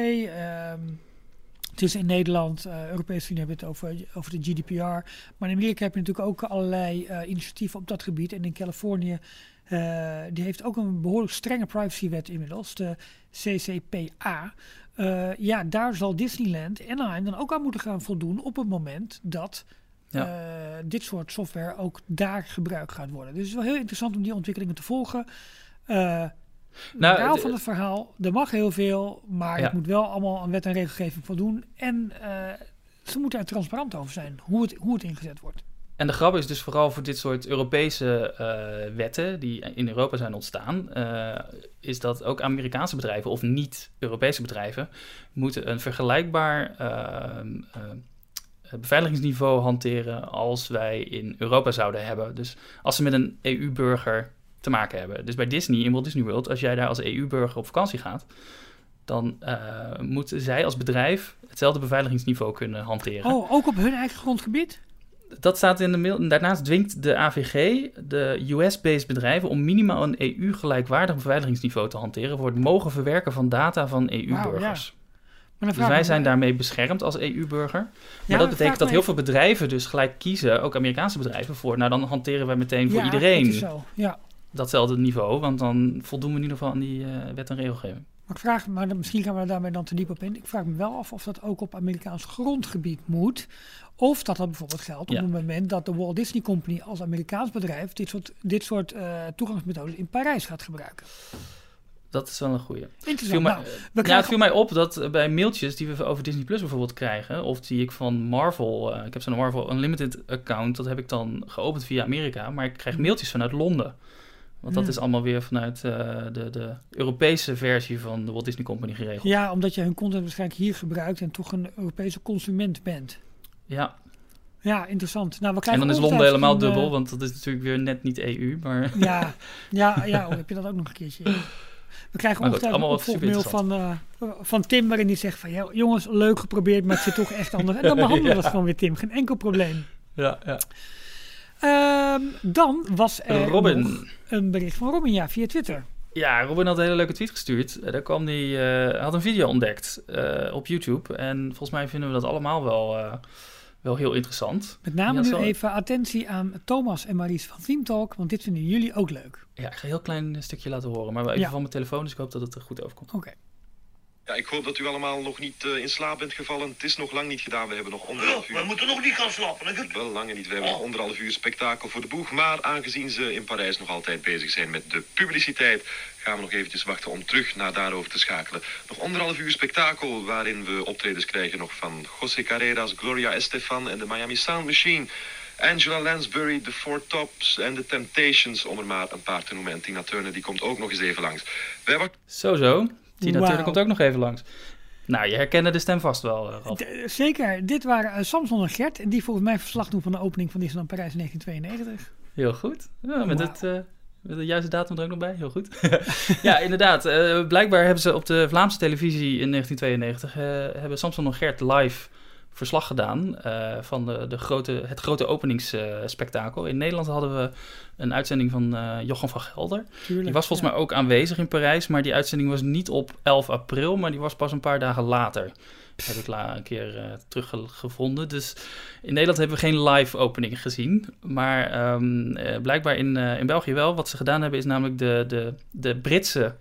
Um, het is in Nederland, uh, Europese Unie hebben het over, over de GDPR. Maar in Amerika heb je natuurlijk ook allerlei initiatieven op dat gebied. En in Californië, die heeft ook een behoorlijk strenge privacywet inmiddels, de CCPA. Ja, daar zal Disneyland Anaheim dan ook aan moeten gaan voldoen op het moment dat ja. uh, dit soort software ook daar gebruikt gaat worden. Dus het is wel heel interessant om die ontwikkelingen te volgen. Uh, nou, de van het verhaal, er mag heel veel, maar ja. het moet wel allemaal aan wet en regelgeving voldoen. En uh, ze moeten er transparant over zijn, hoe het, hoe het ingezet wordt. En de grap is dus vooral voor dit soort Europese uh, wetten die in Europa zijn ontstaan, uh, is dat ook Amerikaanse bedrijven of niet-Europese bedrijven moeten een vergelijkbaar uh, beveiligingsniveau hanteren als wij in Europa zouden hebben. Dus als ze met een EU-burger te maken hebben. Dus bij Disney, in Walt Disney World, als jij daar als EU-burger op vakantie gaat, dan uh, moeten zij als bedrijf hetzelfde beveiligingsniveau kunnen hanteren. Oh, ook op hun eigen grondgebied? Dat staat in de mail. Daarnaast dwingt de AVG de US-based bedrijven om minimaal een EU-gelijkwaardig beveiligingsniveau te hanteren voor het mogen verwerken van data van EU-burgers. Wow, ja. Dus wij zijn daarmee beschermd als EU-burger. Maar ja, dat betekent dat heel veel bedrijven dus gelijk kiezen, ook Amerikaanse bedrijven, voor. Nou, dan hanteren wij meteen voor ja, iedereen dat is zo. Ja. datzelfde niveau, want dan voldoen we in ieder geval aan die uh, wet en regelgeving. Maar ik vraag, maar misschien gaan we daarmee dan te diep op in. Ik vraag me wel af of dat ook op Amerikaans grondgebied moet. Of dat dat bijvoorbeeld geldt op Ja. het moment dat de Walt Disney Company als Amerikaans bedrijf dit soort, dit soort eh, toegangsmethodes in Parijs gaat gebruiken. Dat is wel een goeie. Interessant. Mij, nou, we ja, het viel mij op dat eh, bij mailtjes die we over Disney Plus bijvoorbeeld krijgen, of die ik van Marvel, eh, ik heb zo'n Marvel Unlimited account, dat heb ik dan geopend via Amerika, maar ik krijg mailtjes vanuit Londen. Want dat is allemaal weer vanuit eh, de, de Europese versie van de Walt Disney Company geregeld. Ja, omdat je hun content waarschijnlijk hier gebruikt en toch een Europese consument bent. Ja, Ja, interessant. Nou, we en krijgen dan is Londen helemaal een, dubbel, want dat is natuurlijk weer net niet EU, maar ja, ja, ja oh, heb je dat ook nog een keertje. We krijgen ongetwijfeld een opvolgmail van, eh, van Tim, waarin hij zegt van... "Ja, jongens, leuk geprobeerd, maar het zit toch echt anders. En dan behandelen we Ja. dat gewoon weer, Tim. Geen enkel probleem. ja, ja. Ehm, dan was er Robin. een bericht van Robin, ja, via Twitter. Ja, Robin had een hele leuke tweet gestuurd. Eh, Daar kwam die, eh, hij had een video ontdekt op YouTube. En volgens mij vinden we dat allemaal wel, wel heel interessant. Met name nu even attentie aan Thomas en Maries van Theme Talk, want dit vinden jullie ook leuk. Ja, ik ga een heel klein stukje laten horen. Maar wel even Ja. van mijn telefoon, dus ik hoop dat het er goed overkomt. Oké. Ja, ik hoop dat u allemaal nog niet eh, in slaap bent gevallen. Het is nog lang niet gedaan. We hebben nog anderhalf We uur. moeten nog niet gaan slapen. hè? Wel lang niet. We hebben nog anderhalf uur spektakel voor de boeg. Maar aangezien ze in Parijs nog altijd bezig zijn met de publiciteit, gaan we nog eventjes wachten om terug naar daarover te schakelen. Nog anderhalf uur spektakel waarin we optredens krijgen nog van José Carreras, Gloria Estefan en de Miami Sound Machine. Angela Lansbury, The Four Tops en The Temptations, om er maar een paar te noemen. En Tina Turner, die komt ook nog eens even langs. Wij wachten Zo, zo. Tina Wauw. Turner komt ook nog even langs. Nou, je herkende de stem vast wel, eh, Zeker, dit waren eh, Samson en Gert, die volgens mij verslag doen van de opening van Disneyland Parijs in 1992. Heel goed. Ja, met, het, eh, met de juiste datum er ook nog bij. Heel goed. ja, inderdaad. blijkbaar hebben ze op de Vlaamse televisie in 1992... eh, hebben Samson en Gert live verslag gedaan... eh, van de, de grote, het grote openingsspektakel. in Nederland hadden we een uitzending van eh, Jochem van Gelder. Tuurlijk. Die was volgens mij ook aanwezig in Parijs... maar die uitzending was niet op 11 april... maar die was pas een paar dagen later... Heb ik la een keer eh, teruggevonden. Dus in Nederland hebben we geen live opening gezien. Maar ehm, eh, blijkbaar in, in België wel. Wat ze gedaan hebben is namelijk de, de, de Britse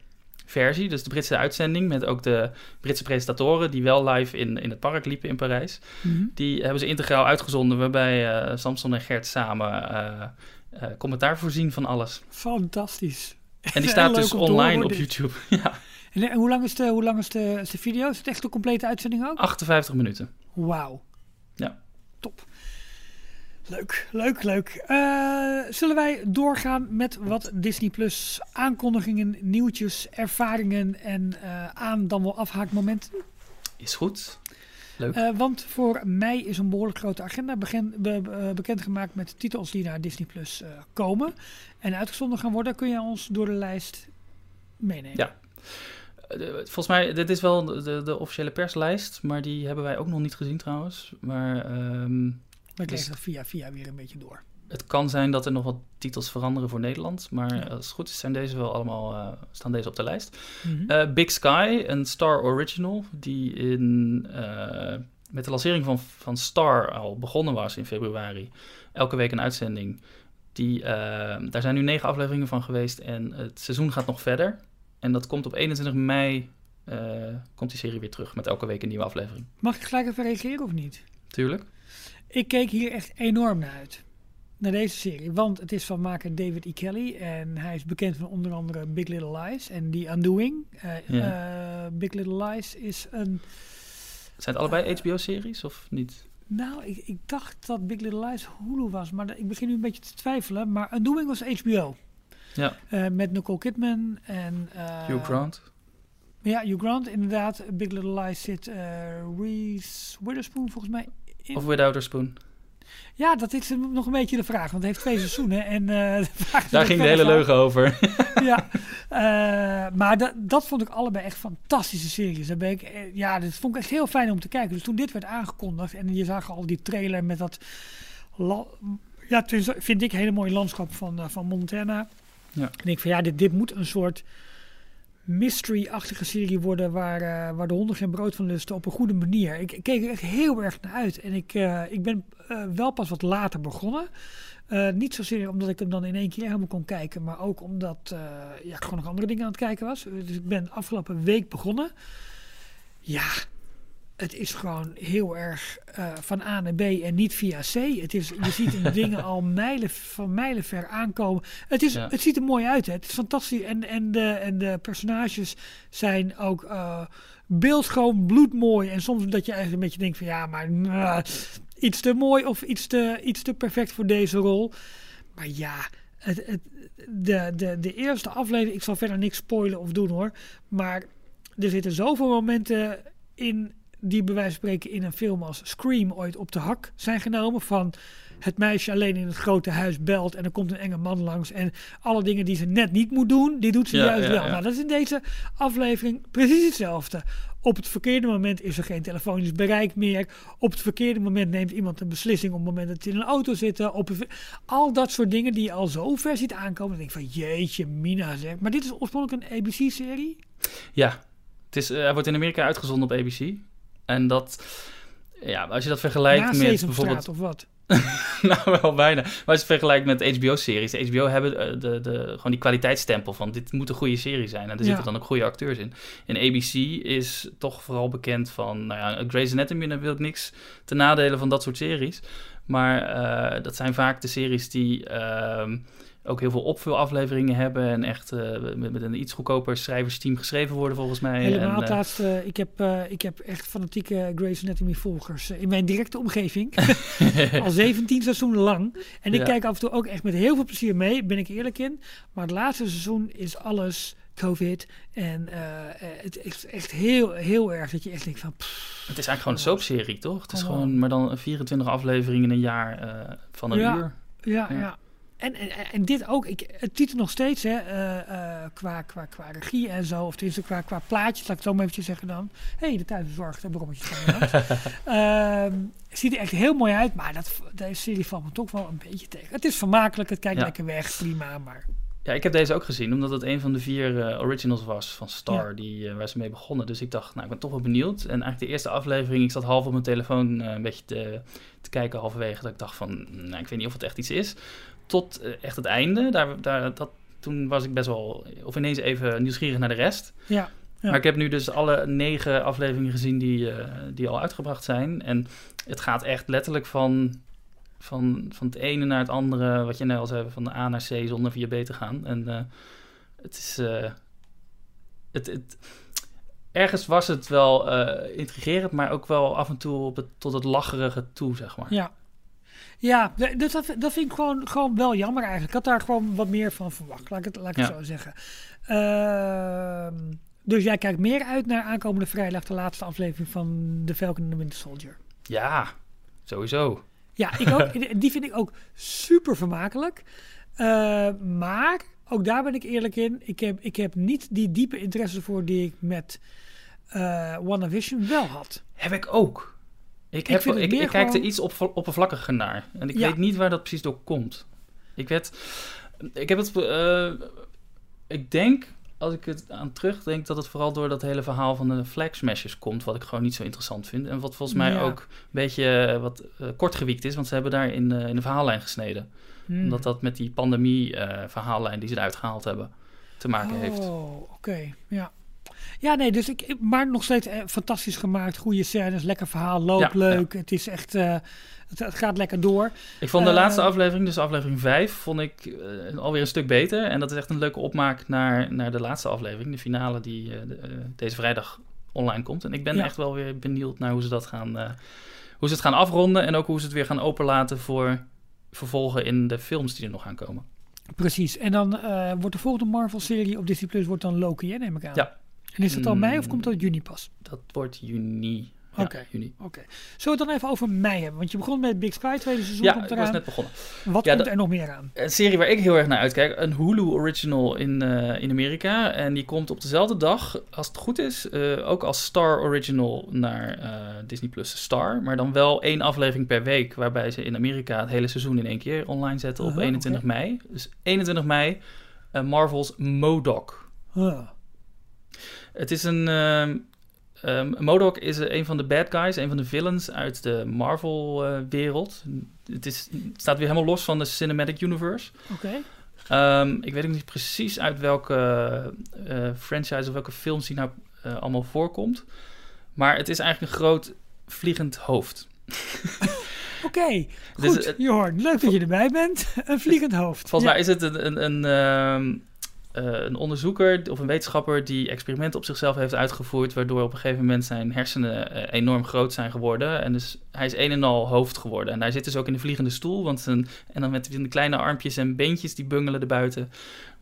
versie. Dus de Britse uitzending met ook de Britse presentatoren... die wel live in, in het park liepen in Parijs. Mhm. Die hebben ze integraal uitgezonden... waarbij eh, Samson en Gert samen eh, eh, commentaar voorzien van alles. Fantastisch. En die staat dus online op. YouTube. ja, En, hoe lang is de, hoe lang is de, is de video? Is het echt de complete uitzending ook? 58 minuten. Wauw. Ja. Top. Leuk, leuk, leuk. Eh, zullen wij doorgaan met wat Disney Plus aankondigingen, nieuwtjes, ervaringen en eh, aan dan wel afhaakmomenten? Is goed. Leuk. Eh, want voor mij is een behoorlijk grote agenda be- bekendgemaakt met titels die naar Disney Plus komen en uitgezonden gaan worden. Kun je ons door de lijst meenemen? Ja. Volgens mij, dit is wel de, de officiële perslijst, maar die hebben wij ook nog niet gezien trouwens. Maar ehm, Dan Dus- kreeg dat via via weer een beetje door. het kan zijn dat er nog wat titels veranderen voor Nederland. Maar als het goed is, zijn deze wel allemaal, eh, staan deze op de lijst. Mhm. Eh, Big Sky, een Star Original, die in, eh, met de lancering van, van Star al begonnen was in februari. Elke week een uitzending. Die, daar zijn nu negen afleveringen van geweest en het seizoen gaat nog verder. En dat komt op 21 mei, komt die serie weer terug met elke week een nieuwe aflevering. Mag ik gelijk even reageren of niet? Tuurlijk. Ik keek hier echt enorm naar uit. Naar deze serie. Want het is van maker David E. Kelly. En hij is bekend van onder andere Big Little Lies en The Undoing. Eh, eh, Big Little Lies is een... Zijn het allebei HBO-series of niet? Nou, ik, ik dacht dat Big Little Lies Hulu was. Maar ik begin nu een beetje te twijfelen. Maar Undoing was HBO. Ja, Eh, met Nicole Kidman en... eh, Hugh Grant. Ja, Hugh Grant inderdaad. Big Little Lies zit eh, Reese Witherspoon volgens mij in. Of Without a Spoon. Ja, dat is nog een beetje de vraag. Want het heeft twee seizoenen. En, eh, Daar ging de het hele leugen over. Ja, eh, maar dat, dat vond ik allebei echt fantastische series. Daar ben ik, eh, ja, dat vond ik echt heel fijn om te kijken. Dus toen dit werd aangekondigd en je zag al die trailer met dat... ja, vind ik een hele mooie landschap van, van Montana. Ja. En ik van ja, dit, dit moet een soort mystery-achtige serie worden waar, eh, waar de honden geen brood van lusten op een goede manier. Ik, keek er echt heel erg naar uit. En ik, eh, ik ben eh, wel pas wat later begonnen. Niet zozeer omdat ik hem dan in één keer helemaal kon kijken, maar ook omdat ja, ik gewoon nog andere dingen aan het kijken was. Dus ik ben afgelopen week begonnen. Ja, het is gewoon heel erg eh, van A naar B en niet via C. Het is, je ziet de dingen al mijlen, van mijlen ver aankomen. Het, is, Ja. het ziet er mooi uit. Hè? Het is fantastisch. En, en, de, en de personages zijn ook uh, beeldschoon, bloedmooi. En soms dat je eigenlijk een beetje denkt van ja, maar uh, iets te mooi of iets te, iets te perfect voor deze rol. Maar ja, het, het, de, de, de eerste aflevering, ik zal verder niks spoilen of doen hoor. Maar er zitten zoveel momenten in die bij wijze van spreken in een film als Scream ooit op de hak zijn genomen. Van het meisje alleen in het grote huis belt en er komt een enge man langs. En alle dingen die ze net niet moet doen, die doet ze ja, juist ja, wel. Ja. Nou, dat is in deze aflevering precies hetzelfde. Op het verkeerde moment is er geen telefonisch bereik meer. Op het verkeerde moment neemt iemand een beslissing op het moment dat ze in een auto zitten. Op een, al dat soort dingen die je al zo ver ziet aankomen. Dan denk ik van jeetje, Mina zeg. Maar dit is oorspronkelijk een ABC-serie? Ja, het is, uh, hij wordt in Amerika uitgezonden op ABC. En dat, ja, als je dat vergelijkt met bijvoorbeeld... of wat? nou, wel bijna. Maar als je het vergelijkt met HBO-series. De HBO hebben de, de, de, gewoon die kwaliteitsstempel van dit moet een goede serie zijn. En er zitten ja. dan ook goede acteurs in. En ABC is toch vooral bekend van, nou ja, Grey's Anatomy, daar wil ik niks te nadelen van dat soort series. Maar uh, dat zijn vaak de series die... Uh, ook heel veel opvulafleveringen hebben en echt uh, met, met, een iets goedkoper schrijversteam geschreven worden volgens mij. Helemaal en, het laatste, ik, heb, uh, ik heb echt fanatieke Grey's Anatomy volgers in mijn directe omgeving. al 17 seizoenen lang. En ik ja. kijk af en toe ook echt met heel veel plezier mee, ben ik eerlijk in. Maar het laatste seizoen is alles COVID. En uh, het is echt heel, heel erg dat je echt denkt van... Pff, het is eigenlijk gewoon een soapserie, toch? Het is oh. gewoon maar dan 24 afleveringen in een jaar uh, van een ja. uur. Ja, ja. ja. En, en, en, dit ook, ik, het titel nog steeds, hè, uh, uh, qua, qua, qua regie en zo, of tenminste qua, qua plaatjes, laat ik het zo maar eventjes zeggen dan. Hé, hey, de thuiszorg, de brommetjes van uh, Ziet er echt heel mooi uit, maar dat, deze serie valt me toch wel een beetje tegen. Het is vermakelijk, het kijkt ja. lekker weg, prima, maar... Ja, ik heb deze ook gezien, omdat het een van de vier uh, originals was van Star, ja. die, waar ze mee begonnen. Dus ik dacht, nou, ik ben toch wel benieuwd. En eigenlijk de eerste aflevering, ik zat half op mijn telefoon een beetje te, te kijken halverwege. Dat ik dacht van, nou, ik weet niet of het echt iets is. Tot echt het einde, daar, daar, dat, toen was ik best wel, of ineens even nieuwsgierig naar de rest. Ja. Ja. Maar ik heb nu dus alle negen afleveringen gezien die, uh, die al uitgebracht zijn. En het gaat echt letterlijk van, van, van het ene naar het andere, wat je net al zei, van de A naar C zonder via B te gaan. En uh, het is. Uh, het, het, ergens was het wel intrigerend, maar ook wel af en toe op het, tot het lacherige toe, zeg maar. Ja. Ja, dus dat, dat vind ik gewoon, gewoon wel jammer eigenlijk. Ik had daar gewoon wat meer van verwacht, laat ik het, laat ik het ja. zo zeggen. Uh, dus jij kijkt meer uit naar aankomende vrijdag, de laatste aflevering van The Falcon and the Winter Soldier. Ja, sowieso. Ja, ik ook, die vind ik ook super vermakelijk. Uh, maar, ook daar ben ik eerlijk in, ik heb, ik heb niet die diepe interesse voor die ik met uh, WandaVision wel had. Heb ik ook. Ik, heb, ik, ik, ik kijk er iets op, oppervlakkiger naar. En ik ja. weet niet waar dat precies door komt. Ik werd... Ik heb het... Uh, ik denk als ik het aan terugdenk, dat het vooral door dat hele verhaal van de flag smashers komt, wat ik gewoon niet zo interessant vind. En wat volgens mij ja. ook een beetje uh, wat uh, kortgewiekt is, want ze hebben daar in, uh, in de verhaallijn gesneden. Hmm. Omdat dat met die pandemie-verhaallijn die ze eruit gehaald hebben te maken oh, heeft. Oh, oké. Okay. Ja. Ja, nee, dus ik, maar nog steeds fantastisch gemaakt. Goede scènes, lekker verhaal, loopt ja, leuk. Ja. Het is echt, uh, het, het, gaat lekker door. Ik vond de uh, laatste aflevering, dus aflevering 5, vond ik uh, alweer een stuk beter. En dat is echt een leuke opmaak naar, naar de laatste aflevering, de finale die de, deze vrijdag online komt. En ik ben ja. echt wel weer benieuwd naar hoe ze dat gaan, hoe ze het gaan afronden. En ook hoe ze het weer gaan openlaten voor vervolgen in de films die er nog aankomen. Precies. En dan wordt de volgende Marvel-serie op Disney Plus wordt dan Loki, hè, neem ik aan. Ja, en is dat al mei of komt dat juni pas? Dat wordt juni. Oké, okay. juni. Okay. Zullen we het dan even over mei hebben? Want je begon met Big Sky, tweede seizoen ja, komt eraan. Ja, ik was net begonnen. Wat ja, komt er nog meer aan? Een serie waar ik heel erg naar uitkijk. Een Hulu original in, uh, in Amerika. En die komt op dezelfde dag, als het goed is, uh, ook als Star original naar uh, Disney Plus Star. Maar dan wel één aflevering per week, waarbij ze in Amerika het hele seizoen in één keer online zetten op -huh, 21 okay. mei. Dus 21 mei, Marvel's Modoc. Huh. Het is een... um, MODOK is een van de bad guys, een van de villains uit de Marvel-wereld. het, is, het staat weer helemaal los van de Cinematic Universe. Oké. Ehm, ik weet ook niet precies uit welke eh, franchise of welke films die nou eh, allemaal voorkomt. Maar het is eigenlijk een groot vliegend hoofd. Oké, Dus, goed. eh, Jorn, leuk dat je erbij bent. Een vliegend hoofd. Volgens Ja. mij is het een, een, een, eh, een onderzoeker of een wetenschapper die experimenten op zichzelf heeft uitgevoerd, waardoor op een gegeven moment zijn hersenen eh, enorm groot zijn geworden. En dus hij is een en al hoofd geworden. En hij zit dus ook in de vliegende stoel, want zijn, en dan met die kleine armpjes en beentjes die bungelen erbuiten.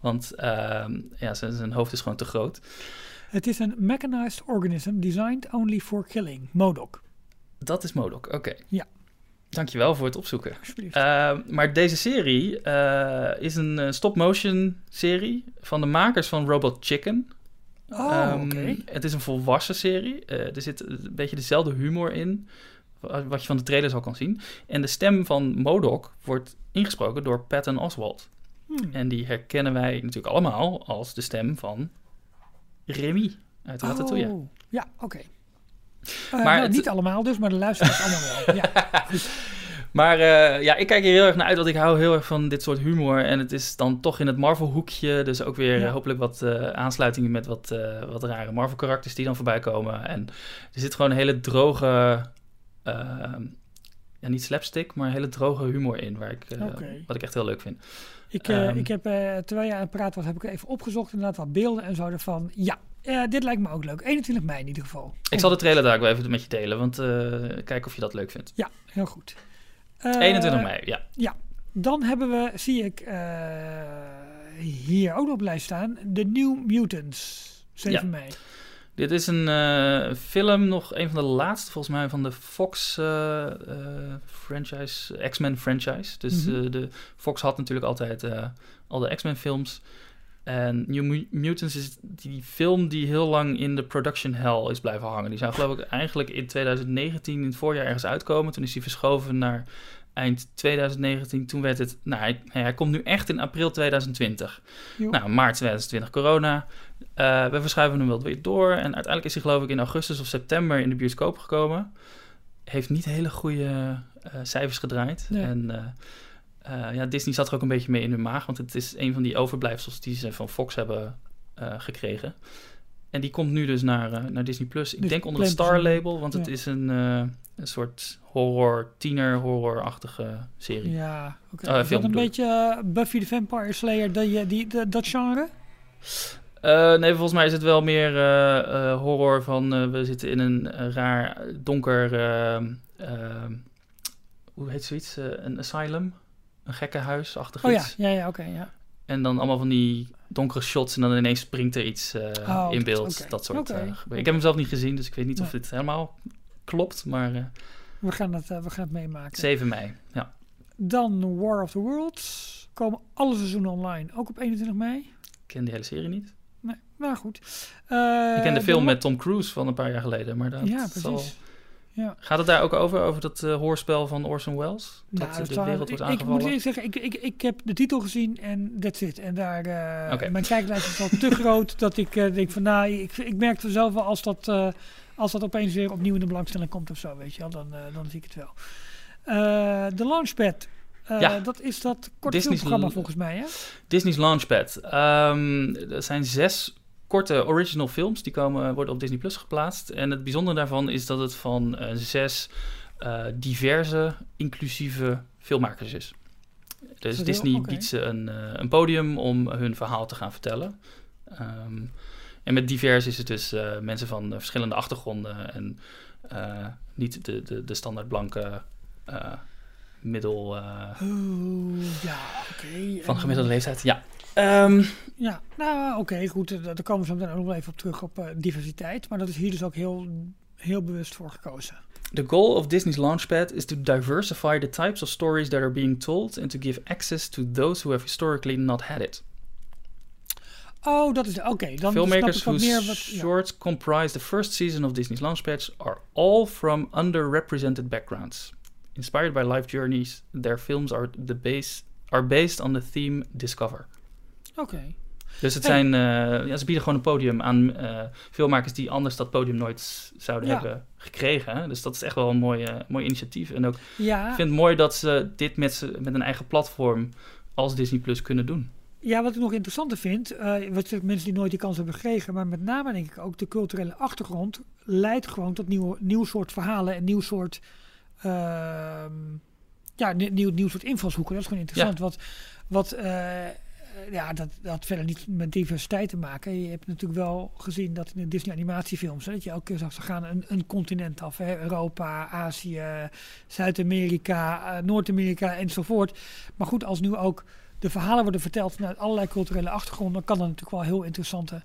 Want ehm, ja, zijn, zijn hoofd is gewoon te groot. Het is een mechanized organism designed only for killing. MODOK, Dat is Modok, oké. Ja. Dankjewel voor het opzoeken. alsjeblieft. Uh, maar deze serie uh, is een uh, stop-motion serie van de makers van Robot Chicken. oh, Um, oké. Het is een volwassen serie. Uh, er zit een beetje dezelfde humor in, wat je van de trailers al kan zien. En de stem van Modok wordt ingesproken door Patton Oswalt. Hmm. En die herkennen wij natuurlijk allemaal als de stem van Remy uit Ratatouille. Oh, ja, oké. Uh, Maar nou, het- niet allemaal dus, maar de luisteraars allemaal wel. Ja. Maar uh, ja, ik kijk hier heel erg naar uit, want ik hou heel erg van dit soort humor. En het is dan toch in het Marvel-hoekje. Dus ook weer Ja. uh, hopelijk wat uh, aansluitingen met wat, wat rare Marvel-karakters die dan voorbij komen. En er zit gewoon een hele droge, ehm, ja, niet slapstick, maar een hele droge humor in. Waar ik. Wat ik echt heel leuk vind. Ik, Ehm. ik heb, terwijl jij aan het praten was, heb ik even opgezocht. Inderdaad wat beelden en zo ervan. Ja, uh, dit lijkt me ook leuk. 21 mei in ieder geval. Ik zal de trailer daar ook wel even met je delen, want uh, kijk of je dat leuk vindt. Ja, heel goed. 21 mei, ja. Ja, dan hebben we, zie ik uh, hier ook nog op lijst staan, The New Mutants. 7 Ja. mei. Dit is een uh, film, nog een van de laatste volgens mij van de Fox uh, uh, franchise, X-Men franchise. Dus Mhm. de Fox had natuurlijk altijd al de X-Men films. En New Mu- Mutants is die film die heel lang in de production hell is blijven hangen. Die zou geloof ik eigenlijk in 2019 in het voorjaar ergens uitkomen. Toen is die verschoven naar eind 2019. Toen werd het, nou hij, hij komt nu echt in april 2020. Jo. Nou, maart 2020 corona. Uh, we verschuiven hem wel weer door. En uiteindelijk is hij geloof ik in augustus of september in de bioscoop gekomen. Heeft niet hele goede uh, cijfers gedraaid. Nee. En uh, uh, ja, Disney zat er ook een beetje mee in hun maag. Want het is een van die overblijfsels die ze van Fox hebben uh, gekregen. En die komt nu dus naar, uh, naar Disney Plus. Ik Dus denk onder het Star label, want het is een, een soort horror, tiener horror-achtige serie. Ja, oké. Oh, is dat een beetje Buffy the Vampire Slayer, die, die, die, dat genre? Uh, nee, volgens mij is het wel meer uh, uh, horror van we zitten in een raar donker, hoe heet zoiets? Een asylum? Een gekkenhuisachtig Oh ja, iets. ja, ja, oké, ja. En dan allemaal van die donkere shots en dan ineens springt er iets uh, Oh, in beeld. Dat soort uh, gebeuren. Ik heb hem zelf niet gezien, dus ik weet niet of dit helemaal klopt. Maar uh, We gaan het, we gaan het meemaken. 7 mei, ja. Dan War of the Worlds. Komen alle seizoenen online, ook op 21 mei. Ik ken die hele serie niet. Nee, maar goed. Uh, ik ken de film met Tom Cruise van een paar jaar geleden. Maar dat Ja, zal- precies. Ja. Gaat het daar ook over, over dat uh, hoorspel van Orson Welles? Dat Nou, dat de wereld wordt ik, ik moet aangevallen? eerlijk zeggen, ik, ik, ik heb de titel gezien en that's it. En daar, uh, Oké. mijn kijklijst is al te groot dat ik uh, denk van, nou, ik, ik merk er zelf wel als dat, als dat opeens weer opnieuw in de belangstelling komt of zo, weet je wel, dan, dan zie ik het wel. De Launchpad, Ja. dat is dat korte Disney's filmprogramma volgens mij, hè? Disney's Launchpad. Um, er zijn zes korte original films die komen, worden op Disney Plus geplaatst. En het bijzondere daarvan is dat het van uh, zes uh, diverse, inclusieve filmmakers is. Dus Disney biedt ze een, uh, een podium om hun verhaal te gaan vertellen. Um, en met divers is het dus uh, mensen van verschillende achtergronden en uh, niet de, de, de standaard blanke uh, middel Oh, ja, oké. van gemiddelde leeftijd. Ja. Um, Ja, nou oké, goed. eh, Daar komen we zo meteen ook nog even op terug op uh, diversiteit. Maar dat is hier dus ook heel, heel bewust voor gekozen. The goal of Disney's Launchpad is to diversify the types of stories that are being told and to give access to those who have historically not had it. Oh, dat is... Oké, dan Filmmakers whose meer wat... ja. shorts comprise the first season of Disney's Launchpads are all from underrepresented backgrounds. Inspired by life journeys, their films are the base are based on the theme Discover. Oké. Dus het Hey. zijn, eh, ja, ze bieden gewoon een podium aan eh, filmmakers die anders dat podium nooit zouden Ja. hebben gekregen. Dus dat is echt wel een mooi, mooi initiatief. En ook, Ja, ik vind het mooi dat ze dit met, met een eigen platform als Disney Plus kunnen doen. ja, wat ik nog interessanter vind, eh, wat mensen die nooit die kans hebben gekregen, maar met name denk ik ook de culturele achtergrond leidt gewoon tot nieuwe, nieuw soort verhalen en nieuw soort, ehm, ja, nie- nieuw, nieuw soort invalshoeken. Dat is gewoon interessant. Wat, wat ja, dat, dat had verder niet met diversiteit te maken. Je hebt natuurlijk wel gezien dat in de Disney animatiefilms, hè, dat je elke keer zag, ze gaan een, een continent af. Hè, Europa, Azië, Zuid-Amerika, eh, Noord-Amerika enzovoort. Maar goed, als nu ook de verhalen worden verteld vanuit allerlei culturele achtergronden, dan kan dat natuurlijk wel heel interessante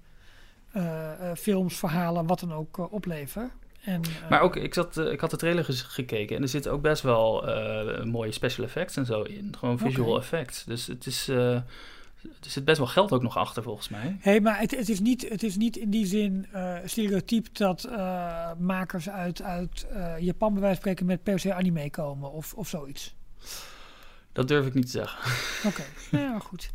eh, eh, films, verhalen, wat dan ook eh, opleveren. En, eh, Maar ook, ik, zat, eh, ik had de trailer gekeken en er zitten ook best wel eh, mooie special effects en zo in. Gewoon visual effects. Dus het is, eh, er zit best wel geld ook nog achter volgens mij. Hé, maar het, het, is niet, het is niet in die zin eh stereotyp dat eh, makers uit, uit eh, Japan bij wijze van spreken met per se anime komen of, of zoiets. Dat durf ik niet te zeggen. Oké, nou ja, goed.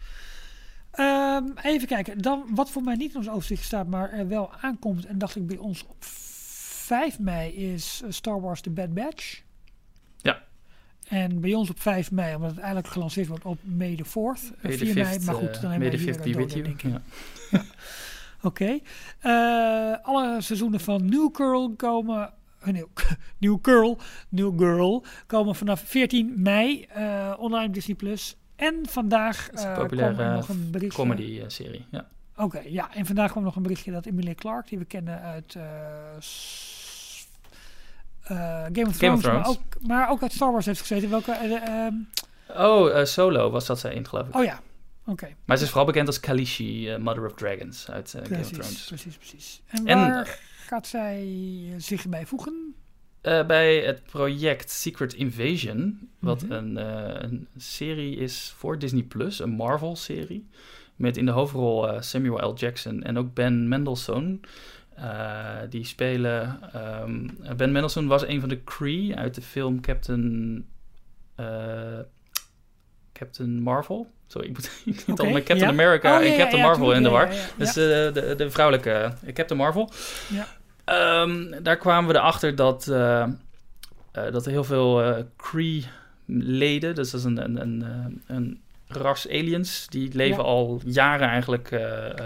Ehm, even kijken, dan wat voor mij niet in ons overzicht staat, maar er wel aankomt en dacht ik bij ons op 5 mei is Star Wars The Bad Batch. En bij ons op 5 mei, omdat het eigenlijk gelanceerd wordt op May the 4th, eh, May the 4 mei, fifth, maar goed, eh, dan hebben we hier een you. denk ik. Ja. Oké. Eh, alle seizoenen van New Girl komen. eh, New, New Girl, New Girl komen vanaf 14 mei eh, online op Disney Plus. En vandaag is een eh, populaire er nog een berichtje. Comedy-serie, ja. Oké, ja. En vandaag kwam nog een berichtje dat Emilia Clarke, die we kennen uit eh, eh, Game of Thrones, Maar, ook, maar ook uit Star Wars heeft gezeten. Welke? eh, ehm, Oh, eh, Solo was dat zij in, geloof ik. oh ja, oké. Maar ze is vooral bekend als Kalishi, Mother of Dragons uit Game of Thrones. precies, precies. En En- waar gaat zij zich bij voegen? Bij het project Secret Invasion, wat Mhm. een, een serie is voor Disney Plus, een Marvel-serie. Met in de hoofdrol Samuel L. Jackson en ook Ben Mendelsohn. Eh, die spelen. ehm, ben Mendelsohn was een van de Kree uit de film Captain. eh, Captain Marvel. Sorry, ik moet, Oké, al met Captain ja. America Oh, en ja, Captain ja, Marvel in de war. Dus de, de vrouwelijke eh, Captain Marvel. Ja. Ehm, daar kwamen we erachter dat, dat er heel veel Cree-leden, dus dat is een, een, een, een ras aliens, die leven al jaren eigenlijk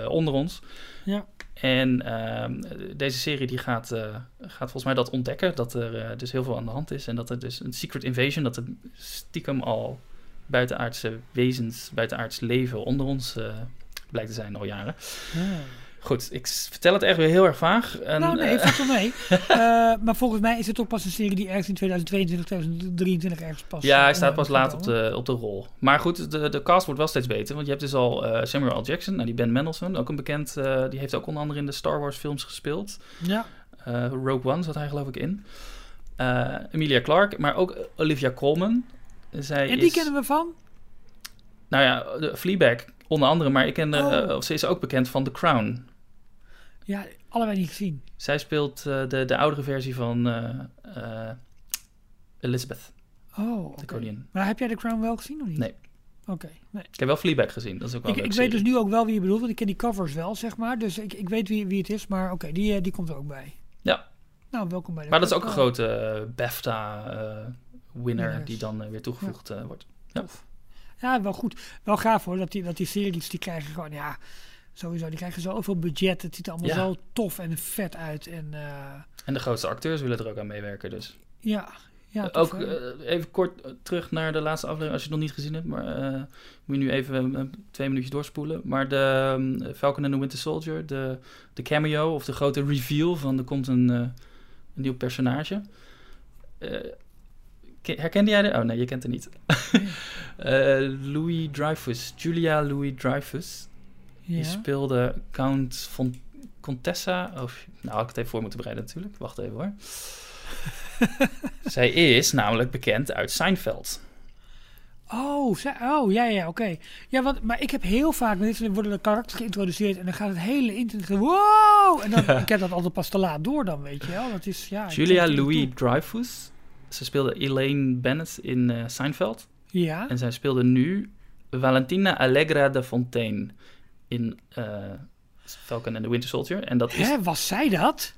onder ons. Ja. En ehm, deze serie die gaat, eh, gaat volgens mij dat ontdekken, dat er eh, dus heel veel aan de hand is. En dat er dus een secret invasion, dat er stiekem al buitenaardse wezens, buitenaards leven onder ons eh, blijkt te zijn al jaren. Goed, ik vertel het echt weer heel erg vaag. En, nou nee, eh, valt wel mee. Eh, maar volgens mij is het ook pas een serie die ergens in 2022, 2023 ergens pas... ja, hij eh, staat pas laat op de, op de rol. Maar goed, de, de cast wordt wel steeds beter. Want je hebt dus al Samuel L. Jackson, nou, die Ben Mendelsohn, ook een bekend... die heeft ook onder andere in de Star Wars films gespeeld. Ja, Rogue One zat hij geloof ik in. Emilia Clarke, maar ook Olivia Colman. Zij en die is, kennen we van? Nou ja, de Fleabag onder andere. Maar ik ken, Oh. of ze is ook bekend van The Crown. Ja, allebei niet gezien. Zij speelt eh, de, de oudere versie van eh, eh, Elizabeth, Oh, de koningin. Maar heb jij de Crown wel gezien of niet? Nee. Oké, nee. Ik heb wel Fleabag gezien, dat is ook wel Ik, ik weet dus nu ook wel wie je bedoelt, want ik ken die covers wel, zeg maar. Dus ik, ik weet wie, wie het is, maar oké, die, die komt er ook bij. Ja. Nou, welkom bij de Maar dat is ook een club. grote BAFTA-winner die dan weer toegevoegd wordt. Ja, wel goed. Wel gaaf hoor, dat die, dat die series, die krijgen gewoon, ja, sowieso, die krijgen zoveel budget. Het ziet er allemaal Ja. zo tof en vet uit. En eh, En de grootste acteurs willen er ook aan meewerken, dus. ja, ja tof, ook eh, even kort eh, terug naar de laatste aflevering, als je het nog niet gezien hebt. Maar eh, moet je nu even eh, twee minuutjes doorspoelen. Maar de ehm, Falcon and the Winter Soldier, de, de cameo of de grote reveal van er komt een, eh, een nieuw personage. Eh, ke- herkende jij de? Oh nee, je kent het niet. Eh, Louis Dreyfus, Julia Louis Dreyfus. Die ja. speelde Count von Contessa. Oh, nou, had ik het even voor moeten bereiden natuurlijk. Wacht even hoor. Zij is namelijk bekend uit Seinfeld. Oh, zij- oh, ja, ja, oké. Ja, want, maar ik heb heel vaak, dit worden de karakters geïntroduceerd en dan gaat het hele internet, wow! En dan, ik heb dat altijd pas te laat door dan, weet je wel. Dat is, ja, Julia Louis. Dreyfus. Ze speelde Elaine Bennett in eh, Seinfeld. Ja, En zij speelde nu Valentina Allegra de Fontaine in eh, Falcon and the Winter Soldier. En dat, is, Hè, was zij dat?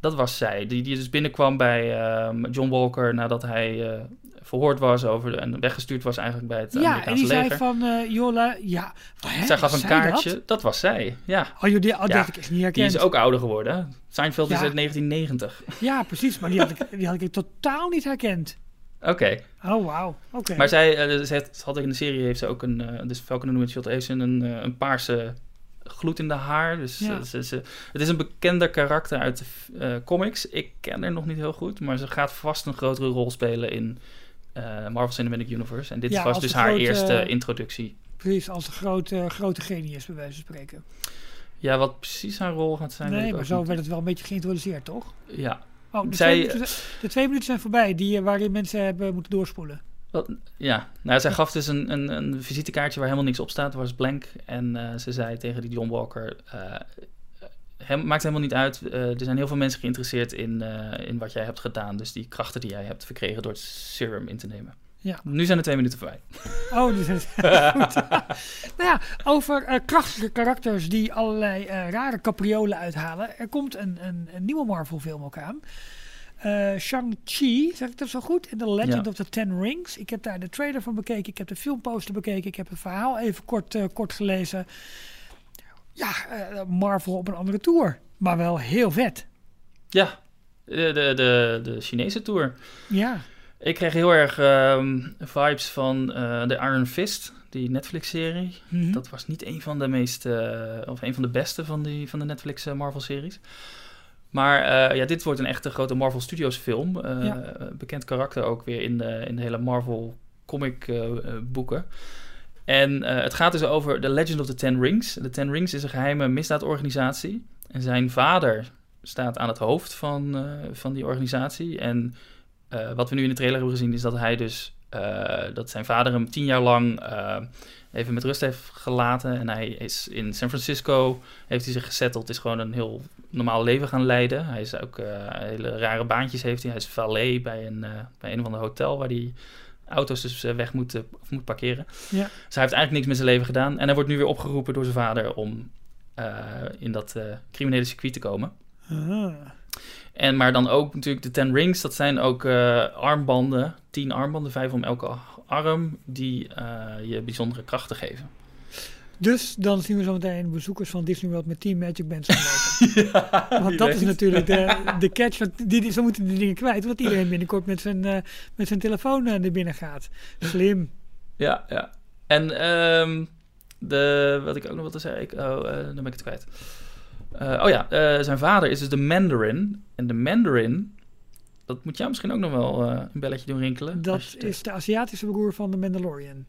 dat was zij, die, die dus binnenkwam bij ehm, John Walker nadat hij eh, verhoord was over de, en weggestuurd was eigenlijk bij het Ja, en Amerikaanse die zei leger. van, eh Jola, ja. Hè, zij gaf een kaartje, Dat? dat? was zij, ja. Oh, joh, die, oh, Ja, ik echt niet Die herkend. is ook ouder geworden. Seinfeld is Ja. uit 1990. Ja, precies, maar die had, ik, die had ik totaal niet herkend. Oké, Oh, wauw. Oké. maar zij, eh, ze had in de serie heeft ze ook een, eh, dus Falcon and heeft ze een, eh, een paarse gloed in de haar. Dus Ja. ze, ze, het is een bekender karakter uit de comics. Ik ken haar nog niet heel goed, maar ze gaat vast een grotere rol spelen in Marvel Cinematic Universe. En dit Ja, was dus de haar grote- eerste introductie. Precies, als een grote, grote genius, bij wijze van spreken. Ja, wat precies haar rol gaat zijn. nee, maar zo niet. werd het wel een beetje geïntroduceerd, toch? Ja, Oh, de, Zij- twee, minuten, de twee minuten zijn voorbij, die, eh, waarin mensen hebben moeten doorspoelen. Ja, nou, zij gaf dus een, een, een visitekaartje waar helemaal niks op staat, was blank. En eh, ze zei tegen die John Walker, eh, hem, maakt helemaal niet uit, er zijn heel veel mensen geïnteresseerd in, in wat jij hebt gedaan. Dus die krachten die jij hebt verkregen door het serum in te nemen. Ja. Nu zijn de twee minuten voorbij. Oh, zijn goed. nou ja, over eh, krachtige karakters die allerlei eh, rare capriolen uithalen. Er komt een, een, een nieuwe Marvel-film ook aan. Eh, Shang-Chi, zeg ik dat zo goed? In The Legend Ja. of the Ten Rings. Ik heb daar de trailer van bekeken. Ik heb de filmposter bekeken. Ik heb het verhaal even kort, kort gelezen. Ja, Marvel op een andere tour. Maar wel heel vet. Ja, de, de, de, de Chinese tour. Ja, Ik kreeg heel erg ehm, vibes van eh, de Iron Fist, die Netflix-serie. Mhm. Dat was niet een van de meest, eh, of een van de beste van, die, van de Netflix eh, Marvel-series. Maar ja, dit wordt een echte grote Marvel Studios film. Ja. Bekend karakter ook weer in de, in de hele Marvel comic boeken. En het gaat dus over The Legend of the Ten Rings. De Ten Rings is een geheime misdaadorganisatie. En zijn vader staat aan het hoofd van, van die organisatie. En eh, wat we nu in de trailer hebben gezien is dat hij dus... eh, dat zijn vader hem tien jaar lang eh, even met rust heeft gelaten. En hij is in San Francisco, heeft hij zich gezetteld. Is gewoon een heel normaal leven gaan leiden. Hij is ook hele rare baantjes heeft hij. Hij is valet bij een, bij een of ander hotel waar hij auto's dus weg moet, of moet parkeren. Ja. Dus hij heeft eigenlijk niks met zijn leven gedaan. En hij wordt nu weer opgeroepen door zijn vader om in dat criminele circuit te komen. Ah. En maar dan ook natuurlijk de Ten Rings, dat zijn ook eh, armbanden, tien armbanden, vijf om elke arm, die eh, je bijzondere krachten geven. Dus dan zien we zo meteen bezoekers van Disney World met Team Magic Bands lopen. Want dat is natuurlijk de, de catch. Want die, die- zo moeten die dingen kwijt. Want iedereen binnenkort met zijn, eh, met zijn telefoon er binnen gaat. Slim. Ja, ja. En ehm, de, wat ik ook nog wilde zeggen, ik, oh, dan ben ik het kwijt. Eh, oh ja, eh, zijn vader is dus de Mandarin. En de Mandarin, dat moet jou misschien ook nog wel eh, een belletje doen rinkelen. Dat is de Aziatische broer van de Mandalorian.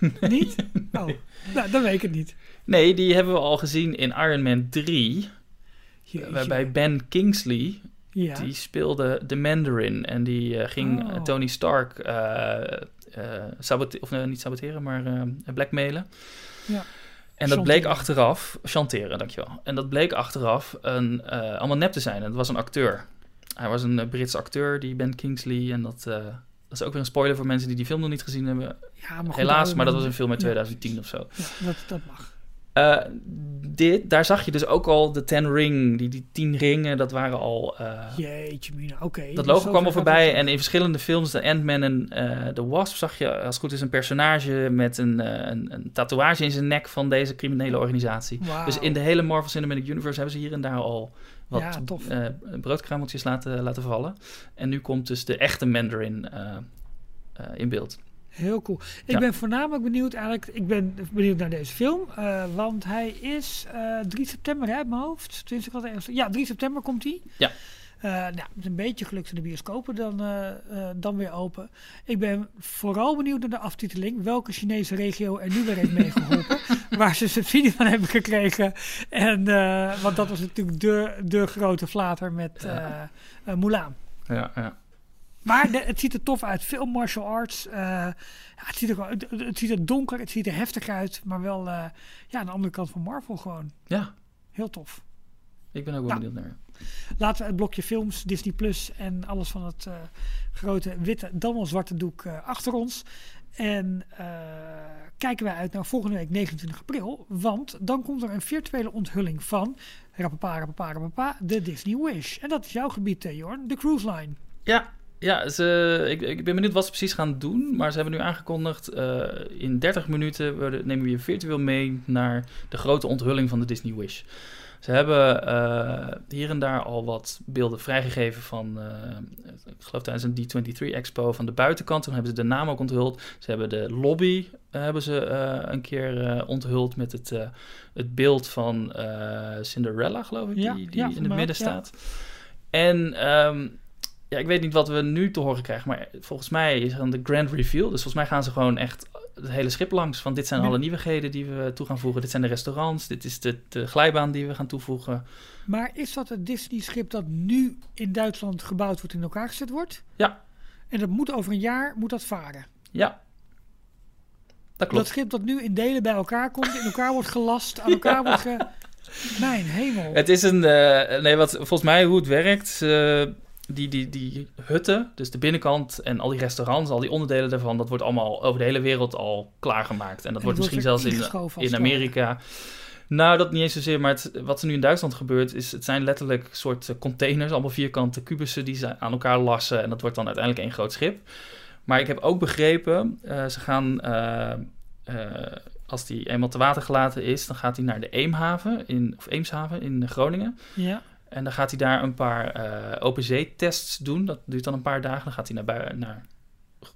Niet? Oh, nou, dan weet ik het niet. Nee, die hebben we al gezien in Iron Man 3. Jeetje. Waarbij Ben Kingsley, Ja. die speelde de Mandarin. En die ging Oh. Tony Stark eh eh, sabote- of niet saboteren, maar blackmailen. Ja. En dat bleek achteraf, chanteren, dankjewel. En dat bleek achteraf een, eh, allemaal nep te zijn. En het was een acteur. Hij was een eh, Brits acteur, die Ben Kingsley. En dat, eh, dat is ook weer een spoiler voor mensen die die film nog niet gezien hebben. Ja, maar Helaas, maar dat was een film uit Ja, 2010 of zo. Ja, dat, dat mag. Eh, dit, daar zag je dus ook al de Ten Ring, die, die tien ringen, dat waren al... eh, Jeetje, mina. Oké. dat logo kwam al voorbij en in verschillende films, de Ant-Man en eh de Wasp, zag je als het goed is een personage met een, een, een tatoeage in zijn nek van deze criminele organisatie. Dus in de hele Marvel Cinematic Universe hebben ze hier en daar al wat Ja, tof. laten, laten vallen. En nu komt dus de echte Mandarin in beeld. Heel cool. Ik Ja. ben voornamelijk benieuwd eigenlijk, ik ben benieuwd naar deze film, eh, want hij is eh 3 september hè, uit mijn hoofd. Tenminste, ja, 3 september komt hij. Ja. Eh, nou, met een beetje geluk zijn de bioscopen dan, eh, eh, dan weer open. Ik ben vooral benieuwd naar de aftiteling. Welke Chinese regio er nu weer heeft meegeholpen. waar ze subsidie van hebben gekregen. En, eh, want dat was natuurlijk de, de grote flater met eh eh, Mulan. Ja, ja. Maar de- het ziet er tof uit. Veel martial arts. eh, ja, het, ziet er, gewoon- het, het ziet er donker, het ziet er heftig uit. Maar wel eh, ja, aan de andere kant van Marvel gewoon. ja, Heel tof. ik ben ook wel Nou. benieuwd naar. Laten we het blokje films, Disney Plus en alles van het eh, grote witte, dan wel zwarte doek achter ons. En kijken wij uit naar volgende week 29 april. Want dan komt er een virtuele onthulling van rapapa, rapapa, rapapa, de Disney Wish. En dat is jouw gebied, Jorn, de cruise line. Ja, ja ze, ik, ik ben benieuwd wat ze precies gaan doen. Maar ze hebben nu aangekondigd, eh, in 30 minuten we- nemen we je virtueel mee naar de grote onthulling van de Disney Wish. Ze hebben eh, hier en daar al wat beelden vrijgegeven van, eh, ik geloof tijdens een D23 Expo van de buitenkant. Toen hebben ze de naam ook onthuld. Ze hebben de lobby hebben ze, een keer onthuld met het, het beeld van Cinderella, geloof ik, Ja, die, die ja, in het midden ja. staat. En ehm, ja, ik weet niet wat we nu te horen krijgen, maar volgens mij is dan de grand reveal. Dus volgens mij gaan ze gewoon echt het hele schip langs. Van dit zijn alle nieuwigheden die we toe gaan voegen. Dit zijn de restaurants. Dit is de, de glijbaan die we gaan toevoegen. Maar is dat het Disney-schip dat nu in Duitsland gebouwd wordt in elkaar gezet wordt? Ja. En dat moet over een jaar moet dat varen. Ja, dat klopt. Dat schip dat nu in delen bij elkaar komt, in elkaar wordt gelast, aan elkaar wordt ge... Mijn hemel. Het is een. eh, nee, wat volgens mij hoe het werkt. Die, die, die hutten, dus de binnenkant en al die restaurants, al die onderdelen daarvan, dat wordt allemaal over de hele wereld al klaargemaakt. En dat En wordt misschien zelfs in, in. Amerika. Nou, dat niet eens zozeer, maar het, wat er nu in Duitsland gebeurt, is het zijn letterlijk soort containers, allemaal vierkante kubussen die ze aan elkaar lassen. En dat wordt dan uiteindelijk één groot schip. Maar ik heb ook begrepen, eh, ze gaan, eh, eh, als die eenmaal te water gelaten is, dan gaat hij naar de Eemhaven, in, of Eemshaven in Groningen. Ja. En dan gaat hij daar een paar eh open zee tests doen. Dat duurt dan een paar dagen. Dan gaat hij naar, bui- naar,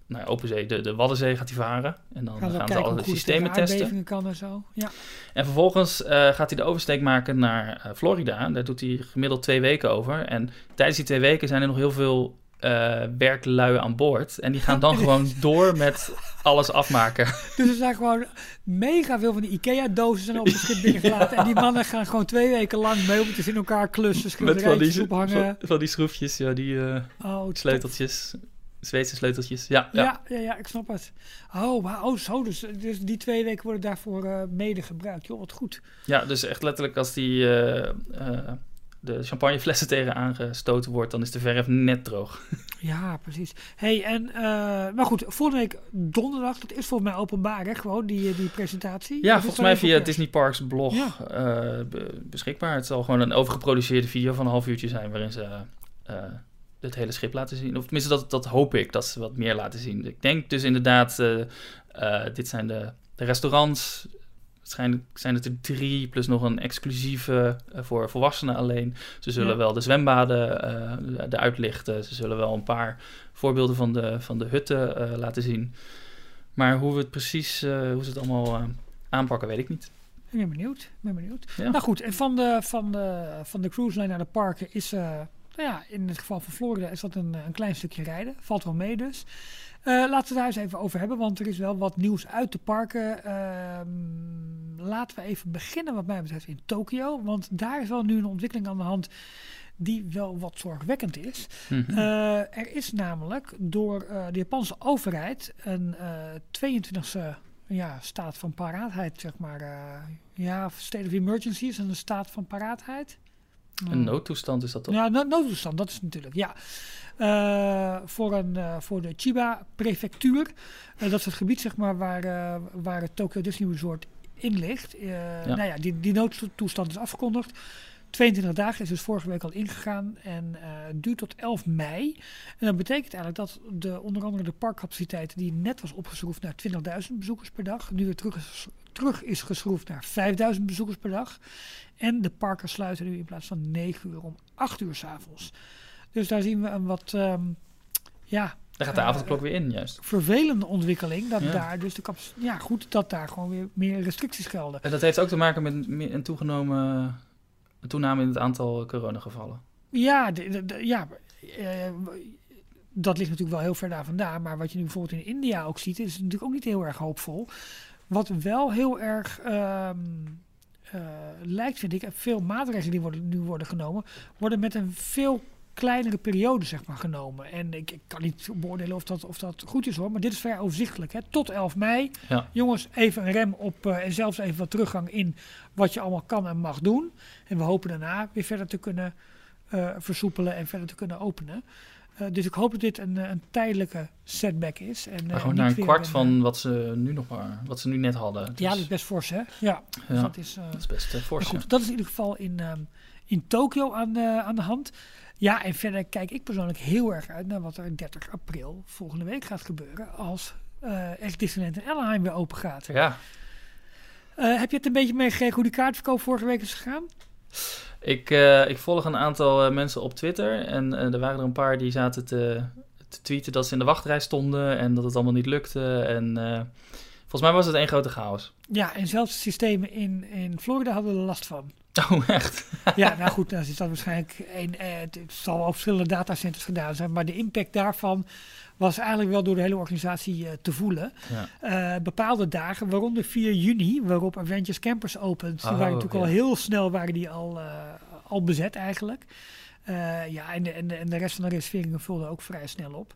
naar open zee, de, de Waddenzee gaat hij varen. En dan Gaan gaan, ze alle systemen testen. kan en zo. Ja. En vervolgens eh, gaat hij de oversteek maken naar eh, Florida. Daar doet hij gemiddeld twee weken over. En tijdens die twee weken zijn er nog heel veel eh werklui aan boord. En die gaan dan gewoon door met alles afmaken. Dus er zijn gewoon mega veel van die IKEA-dozen zijn op het schip binnengelaten. En die mannen gaan gewoon twee weken lang meubeltjes in elkaar klussen, Met van die, ophangen. van, van die schroefjes, ja, die Oh, top. sleuteltjes. Zweedse sleuteltjes. Ja, ja. Ja, ja, ja, ik snap het. Oh, maar, oh zo, dus, dus die twee weken worden daarvoor eh, mede gebruikt. Joh, wat goed. Ja, dus echt letterlijk als die de champagneflessen tegen aangestoten wordt, dan is de verf net droog. Ja, precies. hey, en, eh, maar goed, volgende week donderdag, dat is volgens mij openbaar, hè, gewoon, die, eh, die presentatie. Ja, volgens mij via pers? Disney Parks blog Ja. eh, be- beschikbaar. Het zal gewoon een overgeproduceerde video van een half uurtje zijn waarin ze het hele schip laten zien. Of tenminste, dat, dat hoop ik, dat ze wat meer laten zien. Ik denk dus inderdaad, dit zijn de, de restaurants. Waarschijnlijk zijn het er drie, plus nog een exclusieve eh, voor volwassenen alleen. Ze zullen Ja. wel de zwembaden eh de uitlichten. Ze zullen wel een paar voorbeelden van de, van de hutten eh, laten zien. Maar hoe we het precies, hoe ze het allemaal aanpakken, weet ik niet. Ik ben benieuwd. Ben benieuwd. Ja. Nou goed, en van de, van de, van de cruise line naar de parken is, nou ja, in het geval van Florida is dat een, een klein stukje rijden. Valt wel mee dus. Eh, laten we het daar eens even over hebben, want er is wel wat nieuws uit de parken. Ehm, laten we even beginnen wat mij betreft in Tokio, want daar is wel nu een ontwikkeling aan de hand die wel wat zorgwekkend is. Mhm. Eh, er is namelijk door eh, de Japanse overheid een eh 22e ja, staat van paraatheid, zeg maar. ja, state of emergency is een staat van paraatheid. een noodtoestand is dat toch? Ja, no- noodtoestand, dat is natuurlijk, ja. Eh, voor, een, eh, voor de Chiba-prefectuur. Eh, dat is het gebied, zeg maar, waar, waar het Tokyo Disney Resort in ligt. Nou ja, die, die noodtoestand is afgekondigd. 22 dagen is dus vorige week al ingegaan en duurt tot 11 mei. En dat betekent eigenlijk dat de, onder andere de parkcapaciteit die net was opgeschroefd naar 20.000 bezoekers per dag, nu weer terug is, terug is geschroefd naar 5.000 bezoekers per dag. En de parken sluiten nu in plaats van 9 uur om 8 uur s'avonds. Dus daar zien we een wat ehm, ja, Daar gaat de eh, avondklok weer in, juist. vervelende ontwikkeling. Dat Ja. daar dus de ja goed dat daar gewoon weer meer restricties gelden. En dat heeft ook te maken met me- een, toegenomen, een toename in het aantal coronagevallen. Ja, de, de- de- ja eh, dat ligt natuurlijk wel heel ver daar vandaan. Maar wat je nu bijvoorbeeld in India ook ziet, is natuurlijk ook niet heel erg hoopvol. Wat wel heel erg ehm, eh, lijkt, vind ik, veel maatregelen die worden, nu worden genomen, worden met een veel kleinere periode zeg maar, genomen. En ik, ik kan niet beoordelen of dat, of dat goed is hoor, maar dit is vrij overzichtelijk. Hè? Tot 11 mei. Ja. Jongens, even een rem op eh, en zelfs even wat teruggang in wat je allemaal kan en mag doen. En we hopen daarna weer verder te kunnen eh, versoepelen en verder te kunnen openen. Eh, dus ik hoop dat dit een, een tijdelijke setback is. En, Maar gewoon naar een kwart van wat ze nu nog maar, wat ze nu net hadden. Dus, ja, dat is best fors, hè? Ja, dus dat is... dat is best fors. goed, dat is in ieder geval in, ehm, in Tokio aan, aan de hand. Ja, en verder kijk ik persoonlijk heel erg uit naar wat er 30 april volgende week gaat gebeuren. Als eh echt Disneyland in Anaheim weer open gaat. ja. Eh, heb je het een beetje meegekregen hoe die kaartverkoop vorige week is gegaan? Ik, eh, ik volg een aantal mensen op Twitter en er waren er een paar die zaten te, te tweeten dat ze in de wachtrij stonden en dat het allemaal niet lukte. En volgens mij was het één grote chaos. Ja, en zelfs de systemen in, in Florida hadden er last van. Oh, echt? Ja, nou goed, dan is dat waarschijnlijk een, eh, het zal op verschillende datacenters gedaan zijn, maar de impact daarvan was eigenlijk wel door de hele organisatie eh, te voelen. Ja. Eh, bepaalde dagen, waaronder 4 juni, waarop Avengers Campus opent, die Oh, waren natuurlijk ja. al heel snel waren die al, al bezet eigenlijk. Ja, en de, en, de, en de rest van de reserveringen vulde ook vrij snel op.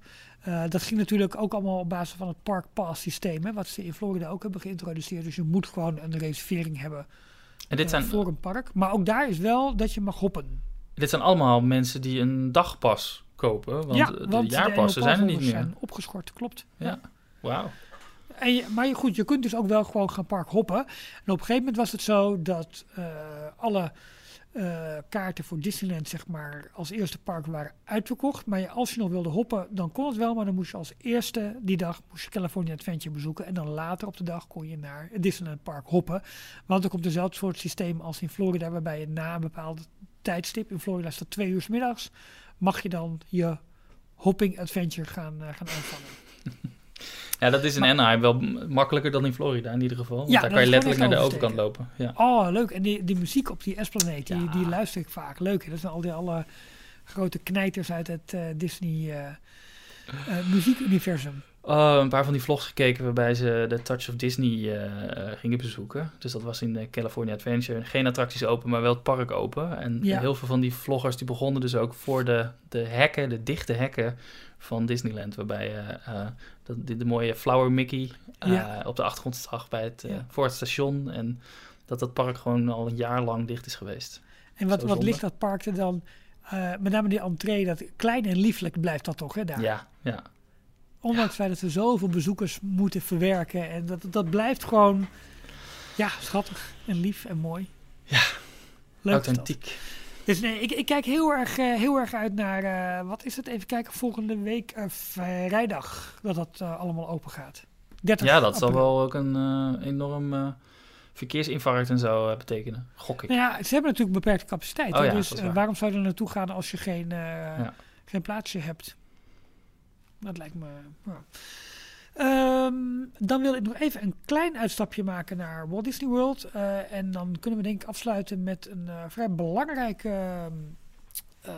Dat ging natuurlijk ook allemaal op basis van het Park Pass systeem, hè, wat ze in Florida ook hebben geïntroduceerd. Dus je moet gewoon een reservering hebben En dit eh, zijn, voor een park. Maar ook daar is wel dat je mag hoppen. dit zijn allemaal mensen die een dagpas kopen, want ja, de want jaarpassen zijn er niet meer. zijn opgeschort, klopt. Ja, wauw. En je, maar goed, je kunt dus ook wel gewoon gaan park hoppen. En op een gegeven moment was het zo dat eh, alle eh, kaarten voor Disneyland zeg maar als eerste park waren uitverkocht. Maar als je nog wilde hoppen, dan kon het wel. Maar dan moest je als eerste die dag moest je California Adventure bezoeken. En dan later op de dag kon je naar het Disneyland Park hoppen. Want er komt dezelfde soort systeem als in Florida. Waarbij je na een bepaald tijdstip, in Florida is dat twee uur 's middags, mag je dan je hopping adventure gaan, eh, gaan ontvangen. Ja, dat is in Maar- Anaheim wel makkelijker dan in Florida in ieder geval. Want Ja, daar kan je letterlijk naar de overkant lopen. Ja. Oh, leuk. En die, die muziek op die Esplanade, die, Ja. die luister ik vaak. Leuk. hè? Dat zijn al die alle grote knijters uit het eh, Disney eh, eh, muziekuniversum. Oh, een paar van die vlogs gekeken waarbij ze de Touch of Disney gingen bezoeken. Dus dat was in de California Adventure. Geen attracties open, maar wel het park open. En Ja. heel veel van die vloggers die begonnen dus ook voor de, de hekken, de dichte hekken van Disneyland. Waarbij je dat- de, de mooie Flower Mickey eh, Ja. op de achtergrond zag bij het, eh, Ja. voor het station. En dat dat park gewoon al een jaar lang dicht is geweest. En wat, wat ligt dat park er dan? eh, met name die entree, dat klein en lieflijk blijft dat toch, hè, daar? Ja, ja. Ondanks het feit dat we zoveel bezoekers moeten verwerken. En dat, dat blijft gewoon, ja, schattig en lief en mooi. Ja. Leuk. Authentiek. Dus nee, ik, ik kijk heel erg, eh, heel erg uit naar, eh, wat is het? Even kijken, volgende week eh, vrijdag dat dat allemaal open gaat. 30 Ja, dat zal wel ook een enorm verkeersinfarct en zo betekenen. Gok ik. Nou ja, ze hebben natuurlijk beperkte capaciteit. Oh ja, dus waar. waarom zou je er naartoe gaan als je geen, geen plaatsje hebt? Dat lijkt me. Ja. Ehm, dan wil ik nog even een klein uitstapje maken naar Walt Disney World. eh, en dan kunnen we denk ik afsluiten met een eh, vrij belangrijke ehm, eh,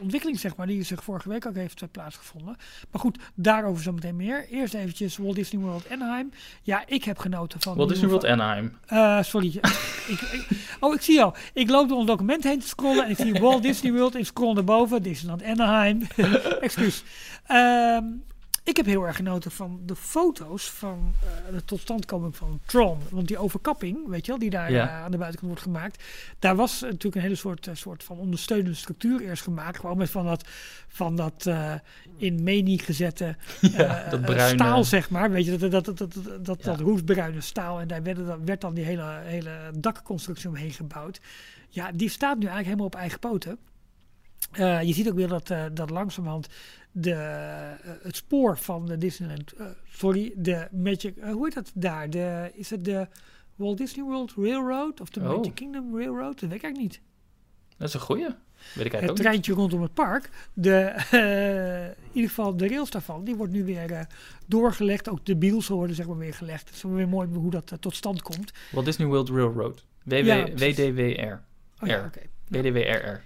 ontwikkeling, zeg maar, die zich vorige week ook heeft plaatsgevonden. Maar goed, daarover zo meteen meer. Eerst eventjes Walt Disney World Anaheim. Ja, ik heb genoten van... Walt Disney World Anaheim. sorry. ik, ik- oh, ik zie al. Ik loop door ons document heen te scrollen en ik zie Walt Disney World. Ik scroll naar boven. Disneyland Anaheim. Excuus. Ehm, ik heb heel erg genoten van de foto's van eh, de totstandkoming van Tron. Want die overkapping, weet je wel, die daar Ja. eh, aan de buitenkant wordt gemaakt. Daar was natuurlijk een hele soort, eh, soort van ondersteunende structuur eerst gemaakt. Gewoon met van dat, van dat eh, in menie gezette Ja, eh, dat eh, bruine. staal, zeg maar. Weet je, dat, dat, dat, dat, dat, dat, Ja. dat roestbruine staal. En daar werd, dan, werd dan die hele, hele dakconstructie omheen gebouwd. Ja, die staat nu eigenlijk helemaal op eigen poten. Eh, je ziet ook weer dat, eh, dat langzamerhand de, eh, het spoor van de Disneyland, eh, sorry, de Magic, eh, hoe heet dat daar? De, is het de Walt Disney World Railroad of de Oh. Magic Kingdom Railroad? Dat weet ik eigenlijk niet. Dat is een goeie. Weet ik eigenlijk Het ook niet. treintje rondom het park, de, in ieder geval de rails daarvan, die wordt nu weer doorgelegd. Ook de biels worden zeg maar weer gelegd. Het is wel weer mooi hoe dat tot stand komt. Walt Disney World Railroad. WW, Ja. WDWR. Oh ja. WDWRR.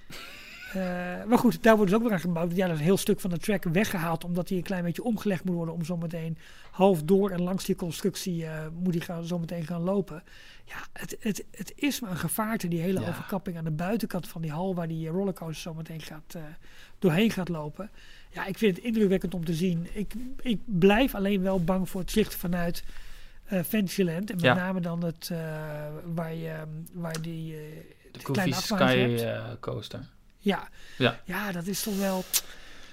Eh, maar goed, daar wordt dus ook weer aan gebouwd. Ja, dat is een heel stuk van de track weggehaald, omdat die een klein beetje omgelegd moet worden om zometeen half door en langs die constructie eh, moet die gaan, zometeen gaan lopen. Ja, het, het, het is maar een gevaarte, die hele Ja. overkapping aan de buitenkant van die hal waar die eh, rollercoaster zometeen gaat, doorheen gaat lopen. Ja, ik vind het indrukwekkend om te zien. Ik, ik blijf alleen wel bang voor het zicht vanuit eh Fantasyland. En met Ja. name dan het, waar, je, waar die... eh, De Sky hebt. Coaster. Ja. Ja. ja, dat is toch wel.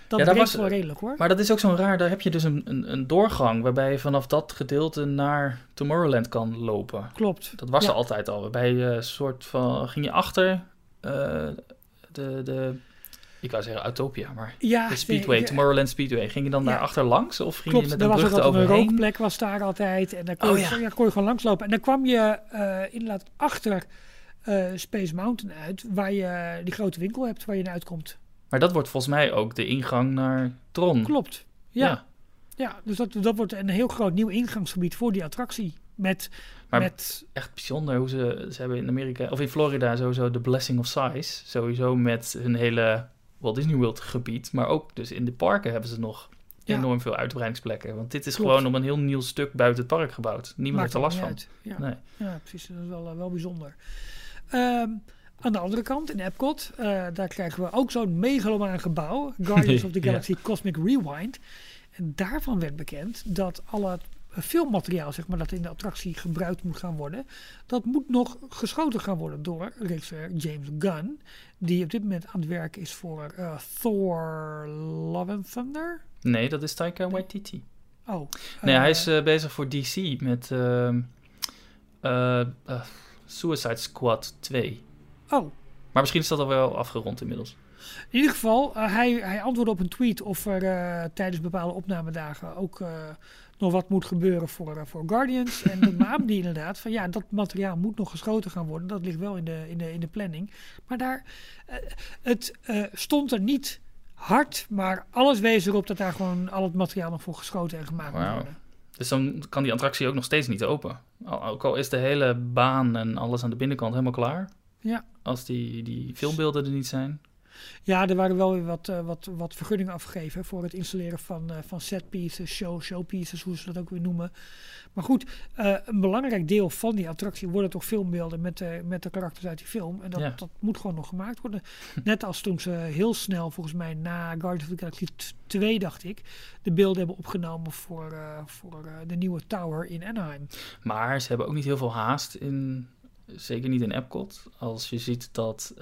dat Ja, was- wel redelijk hoor. Maar dat is ook zo'n raar, daar heb je dus een, een, een doorgang waarbij je vanaf dat gedeelte naar Tomorrowland kan lopen. Klopt. Dat was Ja. er altijd al. Waarbij je soort van, ging je achter eh, de, de, ik wou zeggen Utopia, maar Ja, de Speedway, Tomorrowland Speedway. Ging je dan daar achter langs of ging Klopt, je met een ook brug altijd een overheen? rookplek was daar altijd. En daar kon, Oh, je, ja. kon je gewoon langslopen. En dan kwam je eh inderdaad achter eh, Space Mountain uit, waar je die grote winkel hebt waar je naar uitkomt. Maar dat wordt volgens mij ook de ingang naar Tron. Klopt. Ja, ja. Ja. dus dat, dat wordt een heel groot nieuw ingangsgebied voor die attractie. Met, Maar- met Echt bijzonder hoe ze, ze hebben in Amerika, of in Florida sowieso de Blessing of Size. Sowieso met hun hele Walt Disney World gebied. Maar ook dus in de parken hebben ze nog Ja. enorm veel uitbreidingsplekken. Want dit is Klopt. gewoon op een heel nieuw stuk buiten het park gebouwd. Niemand heeft er last van. Ja. Nee. ja, precies. Dat is wel, eh, wel bijzonder. Ehm, aan de andere kant, in Epcot, eh, daar krijgen we ook zo'n megalomaan gebouw. Guardians of the Ja. Galaxy Cosmic Rewind. En daarvan werd bekend dat alle filmmateriaal, zeg maar, dat in de attractie gebruikt moet gaan worden, dat moet nog geschoten gaan worden door regisseur James Gunn, die op dit moment aan het werk is voor eh, Thor Love and Thunder. Nee, dat is Taika Waititi. Oh, Nee, hij is eh, bezig voor DC met ehm, eh, eh, Suicide Squad 2. oh, Maar misschien is dat al wel afgerond inmiddels. In ieder geval, eh, hij, hij antwoordde op een tweet of er eh, tijdens bepaalde opnamedagen ook eh, nog wat moet gebeuren voor, voor Guardians. En dat beaamde hij inderdaad van ja, dat materiaal moet nog geschoten gaan worden. Dat ligt wel in de, in de, in de planning. Maar daar, het stond er niet hard, maar alles wees erop dat daar gewoon al het materiaal nog voor geschoten en gemaakt moet worden. Dus dan kan die attractie ook nog steeds niet open. Ook al is de hele baan en alles aan de binnenkant helemaal klaar. Ja. Als die, die filmbeelden er niet zijn. Ja, er waren wel weer wat, eh, wat, wat vergunningen afgegeven voor het installeren van, eh, van setpieces, show, showpieces, hoe ze dat ook weer noemen. Maar goed, eh, een belangrijk deel van die attractie worden toch filmbeelden met, de met de karakters uit die film. En dat, Ja. dat moet gewoon nog gemaakt worden. Net als toen ze heel snel, volgens mij na Guardians of the Galaxy 2, dacht ik, de beelden hebben opgenomen voor, voor de nieuwe tower in Anaheim. Maar ze hebben ook niet heel veel haast in... Zeker niet in Epcot. Als je ziet dat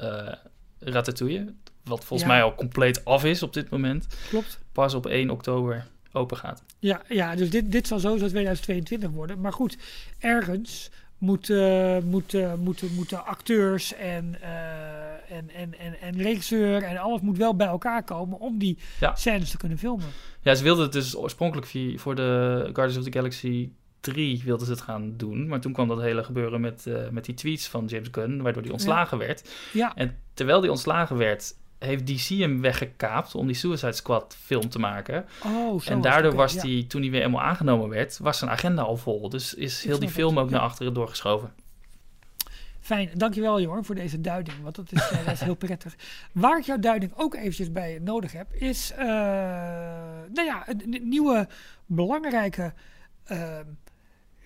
Ratatouille... Wat volgens Ja. mij al compleet af is op dit moment... Klopt? pas op 1 oktober open gaat. Ja, ja dus dit, dit zal sowieso 2022 worden. Maar goed, ergens moeten, moeten, moeten, moeten acteurs en, eh, en, en, en, en regisseur en alles moet wel bij elkaar komen om die Ja. scènes te kunnen filmen. Ja, ze wilden het dus oorspronkelijk voor de Guardians of the Galaxy 3 wilden ze het gaan doen. Maar toen kwam dat hele gebeuren met, eh, met die tweets van James Gunn, waardoor die ontslagen werd. Ja, En terwijl die ontslagen werd, heeft DC hem weggekaapt om die Suicide Squad film te maken. oh, zo en was daardoor was Ja. die, toen hij weer helemaal aangenomen werd, was zijn agenda al vol. Dus is heel die film ook naar achteren doorgeschoven. Fijn, dankjewel Jorn voor deze duiding, want dat is, eh, dat is heel prettig. Waar ik jouw duiding ook eventjes bij nodig heb, is eh, nou ja, een, een nieuwe belangrijke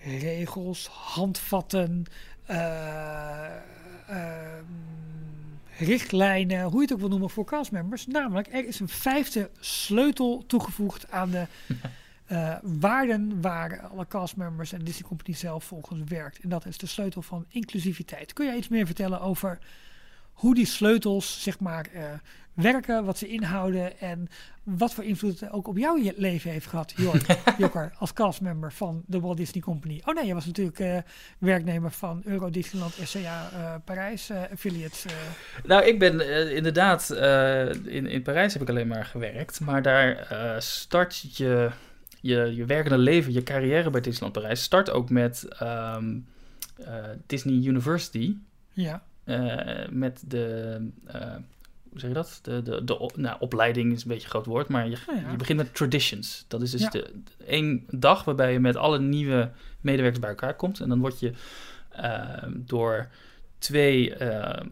regels, handvatten, eh, ehm, richtlijnen, hoe je het ook wil noemen voor castmembers. Namelijk, er is een vijfde sleutel toegevoegd aan de eh, waarden waar alle castmembers en Disney Company zelf volgens werkt. En dat is de sleutel van inclusiviteit. Kun jij iets meer vertellen over hoe die sleutels zeg maar eh, werken, wat ze inhouden en wat voor invloed het ook op jouw je- leven heeft gehad, Jorn, Jokker, als castmember van de Walt Disney Company. Oh nee, je was natuurlijk eh, werknemer van Euro Disneyland SCA eh, Parijs eh, affiliates. Nou, ik ben inderdaad, in, in Parijs heb ik alleen maar gewerkt. Maar daar start je, je, je werkende leven, je carrière bij Disneyland Parijs, start ook met ehm, eh, Disney University. ja, met de, zeg je dat? De, de, de nou, opleiding is een beetje een groot woord, maar je, ja. je begint met traditions. Dat is dus Ja. de, één dag waarbij je met alle nieuwe medewerkers bij elkaar komt. En dan word je eh, door twee, eh,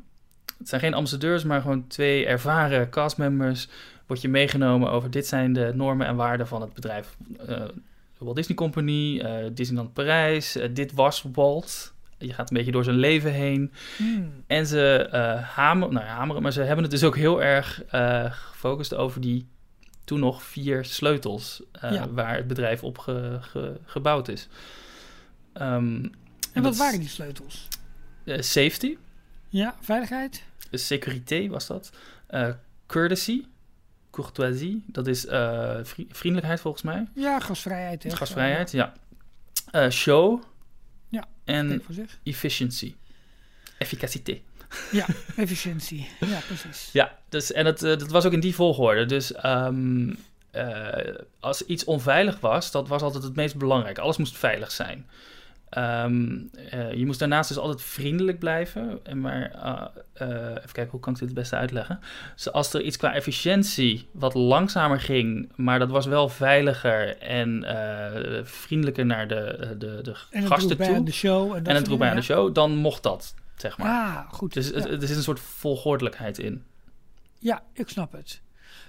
het zijn geen ambassadeurs, maar gewoon twee ervaren castmembers, word je meegenomen over dit zijn de normen en waarden van het bedrijf. de Walt Disney Company, eh, Disneyland Parijs, eh, dit was Walt. Je gaat een beetje door zijn leven heen. Hmm. En ze eh hameren, nou ja, hameren, maar ze hebben het dus ook heel erg eh, gefocust over die toen nog vier sleutels Ja. waar het bedrijf op ge- ge- gebouwd is. Ehm, En wat waren die sleutels? safety, Ja, veiligheid, sécurité was dat, courtesy, courtoisie. Dat is vri- vriendelijkheid volgens mij. Ja, gasvrijheid. Hè, Gastvrijheid, ja. Show. Ja, En voor zich. efficiency. Efficacité. Ja, efficiëntie. Ja, precies. Ja, dus, en dat, eh, dat was ook in die volgorde. Dus ehm, eh, als iets onveilig was, dat was altijd het meest belangrijk. Alles moest veilig zijn. Ehm, eh, je moest daarnaast dus altijd vriendelijk blijven. En maar, eh, eh, even kijken, hoe kan ik dit het beste uitleggen? Dus als er iets qua efficiëntie wat langzamer ging, maar dat was wel veiliger en vriendelijker naar de, de, de En gasten toe. aan de show. En, het droeg bij aan de show, dan mocht dat, zeg maar. Ah, goed. Dus ja. het- er zit een soort volgordelijkheid in. Ja, ik snap het.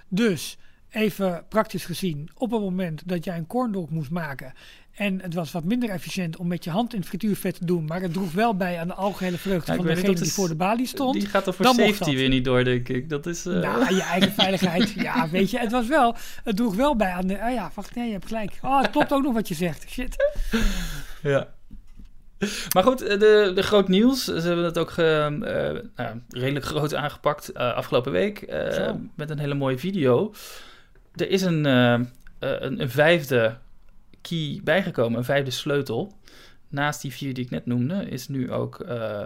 Dus, even praktisch gezien, op het moment dat jij een corndog moest maken en het was wat minder efficiënt om met je hand in het frituurvet te doen, maar het droeg wel bij aan de algehele vreugde Ja, van degene die is- voor de balie stond. Die gaat er voor dan safety weer niet door, denk ik. Dat is... eh, Nou, je eigen veiligheid. Ja, weet je, het was wel, het droeg wel bij aan de, ah ja, wacht, nee, je hebt gelijk. Oh, het klopt ook nog wat je zegt. Shit. Ja. Maar goed, eh, de, de groot nieuws. Ze hebben het ook ge- eh, nou, redelijk groot aangepakt afgelopen week. met een hele mooie video. Er is een, een, een vijfde key bijgekomen, een vijfde sleutel. Naast die vier die ik net noemde, is nu ook. eh,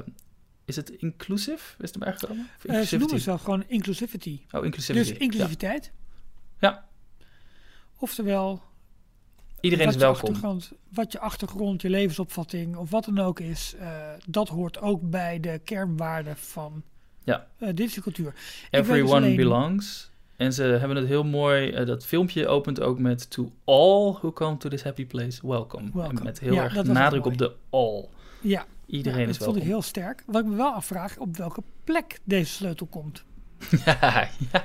is het inclusive? Is het erbij gekomen? Of Eh, ze noemen wel gewoon inclusivity. Oh, inclusivity. Dus inclusiviteit. Ja. Oftewel, Iedereen is welkom. wat je achtergrond, je levensopvatting of wat dan ook is, eh, dat hoort ook bij de kernwaarden van Ja. eh deze cultuur. Dus Everyone alleen- belongs. En ze hebben het heel mooi. eh, dat filmpje opent ook met To all who come to this happy place, welcome. Welcome. En met heel Ja, erg nadruk op de all. Ja, Iedereen ja, is dat vond ik welkom. heel sterk. Wat ik me wel afvraag, op welke plek deze sleutel komt. ja, ja.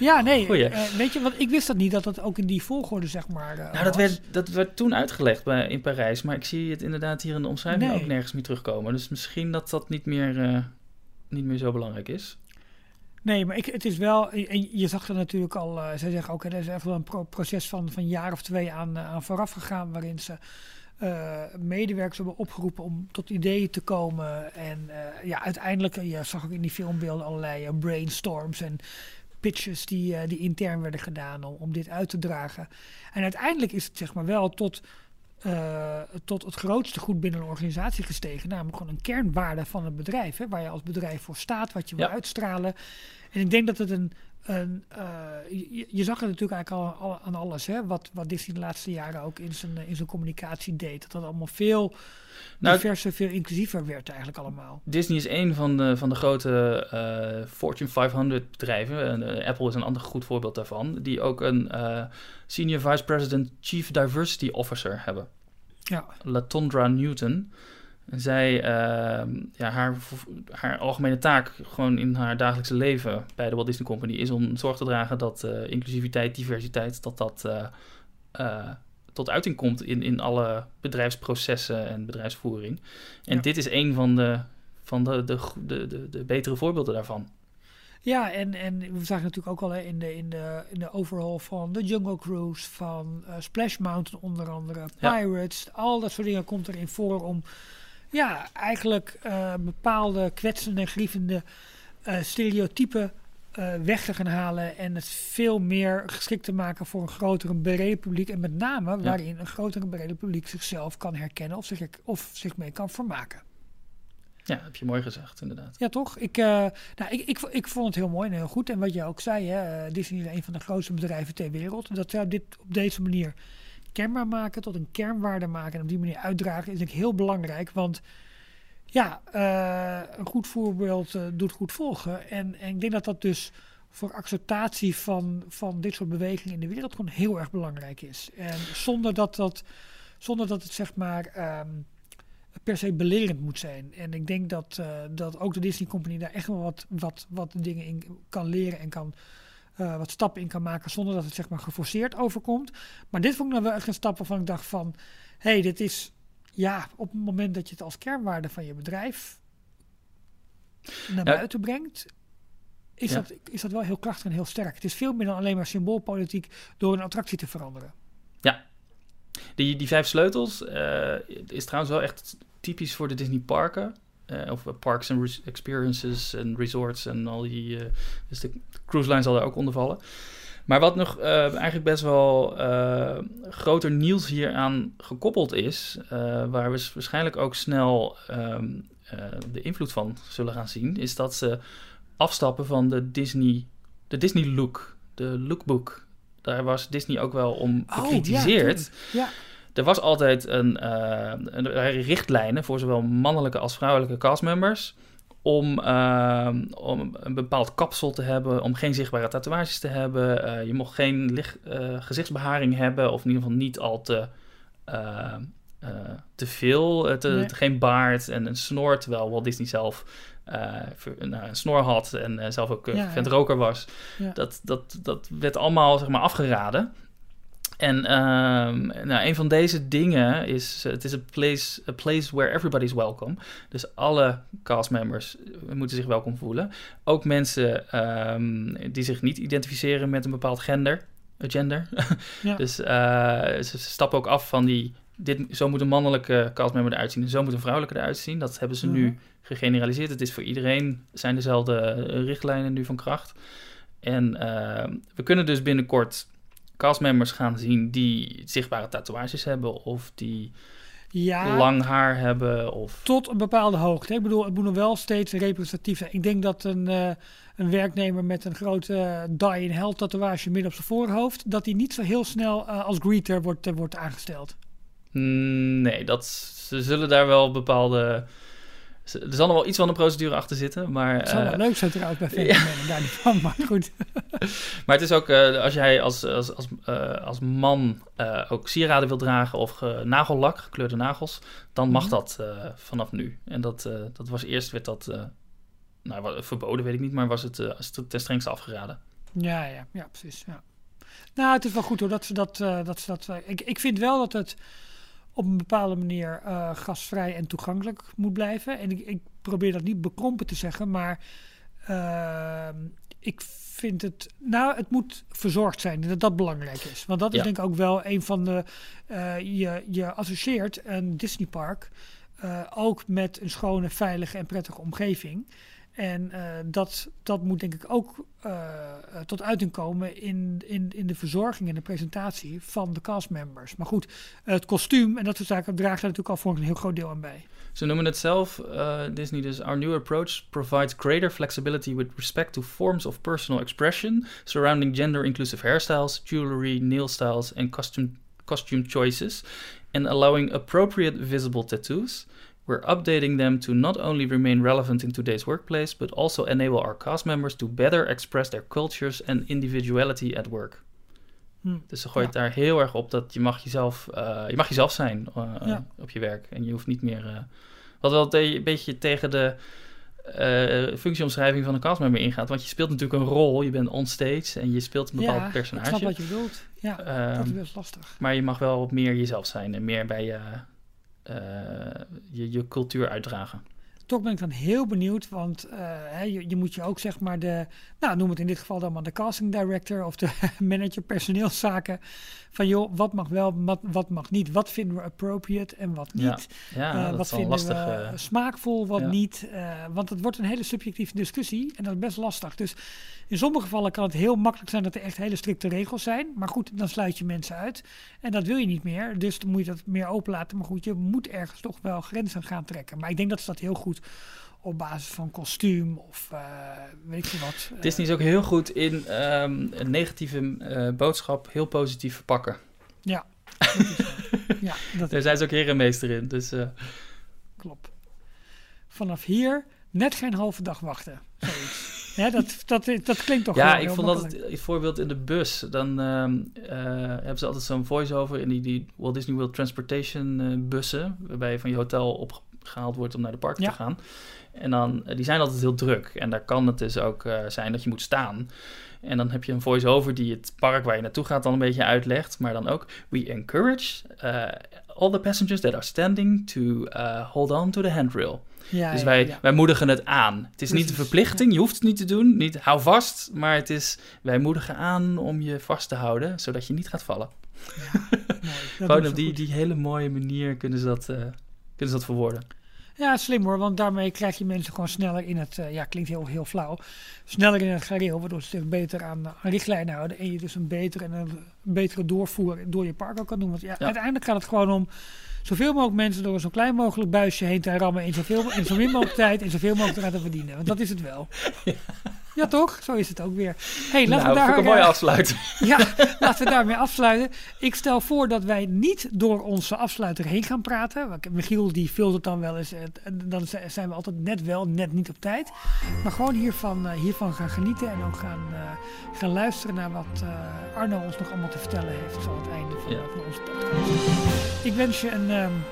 Ja, nee, eh, weet je, want ik wist dat niet, dat dat ook in die volgorde, zeg maar, eh, Nou, dat werd, dat werd toen uitgelegd bij, in Parijs. Maar ik zie het inderdaad hier in de omschrijving Nee. ook nergens meer terugkomen. Dus misschien dat dat niet meer, niet meer zo belangrijk is. Nee, maar ik, het is wel, je zag er natuurlijk al, eh, zij zeggen ook, er is echt wel een pro- proces van, van een jaar of twee aan, eh, aan vooraf gegaan, waarin ze eh, medewerkers hebben opgeroepen om tot ideeën te komen. En ja, uiteindelijk, je zag ook in die filmbeelden allerlei brainstorms en pitches die, die intern werden gedaan om, om dit uit te dragen. En uiteindelijk is het zeg maar wel tot, eh, tot het grootste goed binnen een organisatie gestegen. Namelijk gewoon een kernwaarde van het bedrijf. Hè, waar je als bedrijf voor staat, wat je wil uitstralen. En ik denk dat het een. Een eh, je, je zag het natuurlijk eigenlijk al, al aan alles. Hè, wat, wat Disney de laatste jaren ook in zijn, eh, in zijn communicatie deed. Dat dat allemaal veel Nou, diverser, veel inclusiever werd eigenlijk allemaal. Disney is een van de, van de grote eh, Fortune 500 bedrijven. En, Apple is een ander goed voorbeeld daarvan. Die ook een Senior Vice President Chief Diversity Officer hebben. Ja, Latondra Newton. En zij, ehm, ja, haar, haar algemene taak gewoon in haar dagelijkse leven bij de Walt Disney Company is om zorg te dragen dat eh, inclusiviteit, diversiteit, dat dat eh, eh, tot uiting komt in, in alle bedrijfsprocessen en bedrijfsvoering. En Ja. dit is een van de, van de, de, de, de, de betere voorbeelden daarvan. ja en, en we zagen natuurlijk ook al hè, in, de, in, de, in de overhaul van de Jungle Cruise, van Splash Mountain onder andere, Ja. Pirates, al dat soort dingen komt erin voor om ja, eigenlijk eh, bepaalde kwetsende en grievende eh, stereotypen eh, weg te gaan halen en het veel meer geschikt te maken voor een groter en breder publiek. En met name waarin een groter en breder publiek zichzelf kan herkennen of zich, of zich mee kan vermaken. Ja, heb je mooi gezegd, inderdaad. Ja, toch? Ik, nou, ik, ik, ik vond het heel mooi en heel goed. En wat je ook zei, hè, Disney is een van de grootste bedrijven ter wereld. Dat zij dit op deze manier kenbaar maken, tot een kernwaarde maken en op die manier uitdragen, is ik heel belangrijk. Want ja, eh, een goed voorbeeld eh, doet goed volgen. En, en ik denk dat dat dus voor acceptatie van, van dit soort bewegingen in de wereld gewoon heel erg belangrijk is. En zonder dat, dat, zonder dat het zeg maar ehm, per se belerend moet zijn. En ik denk dat, eh, dat ook de Disney Company daar echt wel wat, wat, wat dingen in kan leren en kan, eh, wat stappen in kan maken zonder dat het zeg maar geforceerd overkomt. Maar dit vond ik nou wel echt een stap waarvan ik dacht van, hé, hey, dit is ja, op het moment dat je het als kernwaarde van je bedrijf naar Ja. buiten brengt, is, Ja. dat, is dat wel heel krachtig en heel sterk. Het is veel meer dan alleen maar symboolpolitiek door een attractie te veranderen. Die, die vijf sleutels eh, is trouwens wel echt typisch voor de Disney parken. Eh, of parks and experiences en resorts en al die... eh, dus de cruise line zal daar ook onder vallen. Maar wat nog eh, eigenlijk best wel groter nieuws hier aan gekoppeld is, waar we waarschijnlijk ook snel ehm, eh, de invloed van zullen gaan zien, is dat ze afstappen van de Disney, de Disney look, de lookbook. Daar was Disney ook wel om Oh, ja, bekritiseerd. tuurlijk. Ja, er was altijd een, eh, een, richtlijnen voor zowel mannelijke als vrouwelijke castmembers. Om, ehm, om een bepaald kapsel te hebben, om geen zichtbare tatoeages te hebben. Eh, je mocht geen licht, eh, gezichtsbeharing hebben, of in ieder geval niet al te, eh, eh, te veel. eh, te, Nee. Geen baard en een snor, terwijl Walt Disney zelf eh, nou, een snor had en eh, zelf ook een ja. vent roker was. Ja. Dat, dat, dat werd allemaal zeg maar, afgeraden. En ehm, nou, een van deze dingen is, het is a place, a place where everybody's welcome. Dus alle castmembers moeten zich welkom voelen. Ook mensen ehm, die zich niet identificeren met een bepaald gender. eh, gender. Ja. dus eh, ze, stappen ook af van die, dit, zo moet een mannelijke castmember eruit zien en zo moet een vrouwelijke eruit zien. Dat hebben ze Mhm. nu gegeneraliseerd. Het is voor iedereen, zijn dezelfde eh, richtlijnen nu van kracht. En ehm, we kunnen dus binnenkort castmembers gaan zien die zichtbare tatoeages hebben of die ja lang haar hebben of tot een bepaalde hoogte. Ik bedoel, het moet nog wel steeds representatief zijn. Ik denk dat een, eh, een werknemer met een grote eh, die in hell tatoeage midden op zijn voorhoofd, dat hij niet zo heel snel eh, als greeter wordt, wordt aangesteld. Mm, nee, dat, ze zullen daar wel bepaalde er zal nog wel iets van een procedure achter zitten, maar Het zou wel eh, leuk zijn trouwens bij fenomenen, daar niet van, maar goed. Maar het is ook, eh, als jij als, als, als, eh, als man ook sieraden wil dragen of ge- nagellak, gekleurde nagels, dan mag Mhm. dat vanaf nu. En dat, dat was eerst, werd dat, nou, verboden weet ik niet, maar was het, ten strengste afgeraden. Ja, ja, ja, precies. Ja. Nou, het is wel goed hoor dat ze dat. dat, ze dat ik, ik vind wel dat het op een bepaalde manier eh gastvrij en toegankelijk moet blijven. En ik, ik probeer dat niet bekrompen te zeggen, maar ehm, ik vind het. Nou, het moet verzorgd zijn en dat dat belangrijk is. Want dat is denk ik ook wel een van de. eh, je, je associeert een Disneypark eh ook met een schone, veilige en prettige omgeving. En eh, dat, dat moet denk ik ook eh, eh, tot uiting komen in, in, in de verzorging en de presentatie van de castmembers. Maar goed, het kostuum en dat soort zaken draagt daar natuurlijk al voor een heel groot deel aan bij. Ze noemen het zelf, Disney dus, our new approach provides greater flexibility with respect to forms of personal expression surrounding gender-inclusive hairstyles, jewelry, nail styles and costume, costume choices, and allowing appropriate visible tattoos. We're updating them to not only remain relevant in today's workplace, but also enable our cast members to better express their cultures and individuality at work. Hm. Dus ze gooit Ja. daar heel erg op dat je mag jezelf, eh, je mag jezelf zijn eh, Ja. op je werk. En je hoeft niet meer... eh, wat wel een beetje tegen de functieomschrijving van een castmember ingaat. Want je speelt natuurlijk een rol, je bent onstage en je speelt een bepaald ja, ik personage. snap wat je bedoelt. Ja, dat is Ehm, best lastig. maar je mag wel wat meer jezelf zijn en meer bij je, je, je cultuur uitdragen. Toch ben ik dan heel benieuwd, want eh, je, je moet je ook zeg maar de, nou noem het in dit geval dan maar de casting director of de manager personeelszaken, van joh, wat mag wel, wat, wat mag niet, wat vinden we appropriate en wat Ja, niet. Ja, Eh, dat wat is wel vinden lastig. we eh, smaakvol, wat ja. niet. eh, want het wordt een hele subjectieve discussie en dat is best lastig. Dus in sommige gevallen kan het heel makkelijk zijn dat er echt hele strikte regels zijn. Maar goed, dan sluit je mensen uit. En dat wil je niet meer. Dus dan moet je dat meer openlaten. Maar goed, je moet ergens toch wel grenzen gaan trekken. Maar ik denk dat ze dat heel goed op basis van kostuum of eh, weet veel wat. Disney is ook heel goed in ehm, een negatieve eh, boodschap heel positief verpakken. dat is zo. ja, dat Daar zijn ze ook herenmeester in. Dus eh, klopt. Vanaf hier net geen halve dag wachten. Dat, dat, dat klinkt toch ja, ik vond dat het voorbeeld in de bus. Dan ehm, eh, hebben ze altijd zo'n voice-over in die, die Walt Disney World Transportation bussen. Waarbij je van je hotel opgehaald wordt om naar de park Ja. te gaan. En dan, eh, die zijn altijd heel druk. En daar kan het dus ook eh, zijn dat je moet staan. En dan heb je een voice-over die het park waar je naartoe gaat dan een beetje uitlegt. Maar dan ook, we encourage eh, all the passengers that are standing to hold on to the handrail. Ja, Dus wij, ja. wij moedigen het aan. Het is niet een verplichting, je hoeft het niet te doen. Niet hou vast, maar het is wij moedigen aan om je vast te houden, zodat je niet gaat vallen. Mooi, Gewoon op die, goed. die hele mooie manier kunnen ze dat, eh, kunnen ze dat verwoorden. Ja, slim hoor, want daarmee krijg je mensen gewoon sneller in het, uh, ja, klinkt heel, heel flauw, sneller in het gareel, waardoor ze zich beter aan, aan richtlijnen houden en je dus een betere, en een betere doorvoer door je park ook kan doen. Want ja, uiteindelijk gaat het gewoon om zoveel mogelijk mensen door zo'n klein mogelijk buisje heen te rammen in zoveel, in zo min mogelijk tijd en zoveel mogelijk te laten verdienen. Want dat is het wel. Ja. Ja, toch? Zo is het ook weer. hey, laten nou, we daar een mooi afsluiten. Ja, laten we daarmee afsluiten. Ik stel voor dat wij niet door onze afsluiter heen gaan praten. Michiel die het dan wel eens. En dan zijn we altijd net wel, net niet op tijd. Maar gewoon hiervan, eh, hiervan gaan genieten en ook gaan, uh, gaan luisteren naar wat uh, Arno ons nog allemaal te vertellen heeft. Zo aan het einde van, ja. van onze podcast. Ik wens je een. Um,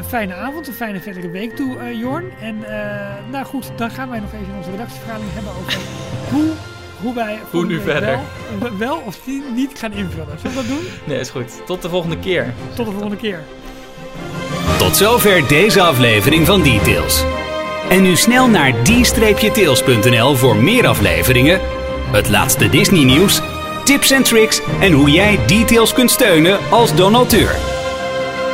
een fijne avond, een fijne verdere week toe, uh, Jorn. En uh, nou goed, dan gaan wij nog even in onze redactievergadering hebben over hoe, hoe wij hoe nu verder wel, wel, of niet gaan invullen. Zullen we dat doen? Nee, is goed. Tot de volgende keer. Tot de volgende keer. Tot zover deze aflevering van Details. En nu snel naar d-tails.nl voor meer afleveringen, het laatste Disney nieuws, tips en tricks en hoe jij Details kunt steunen als donateur.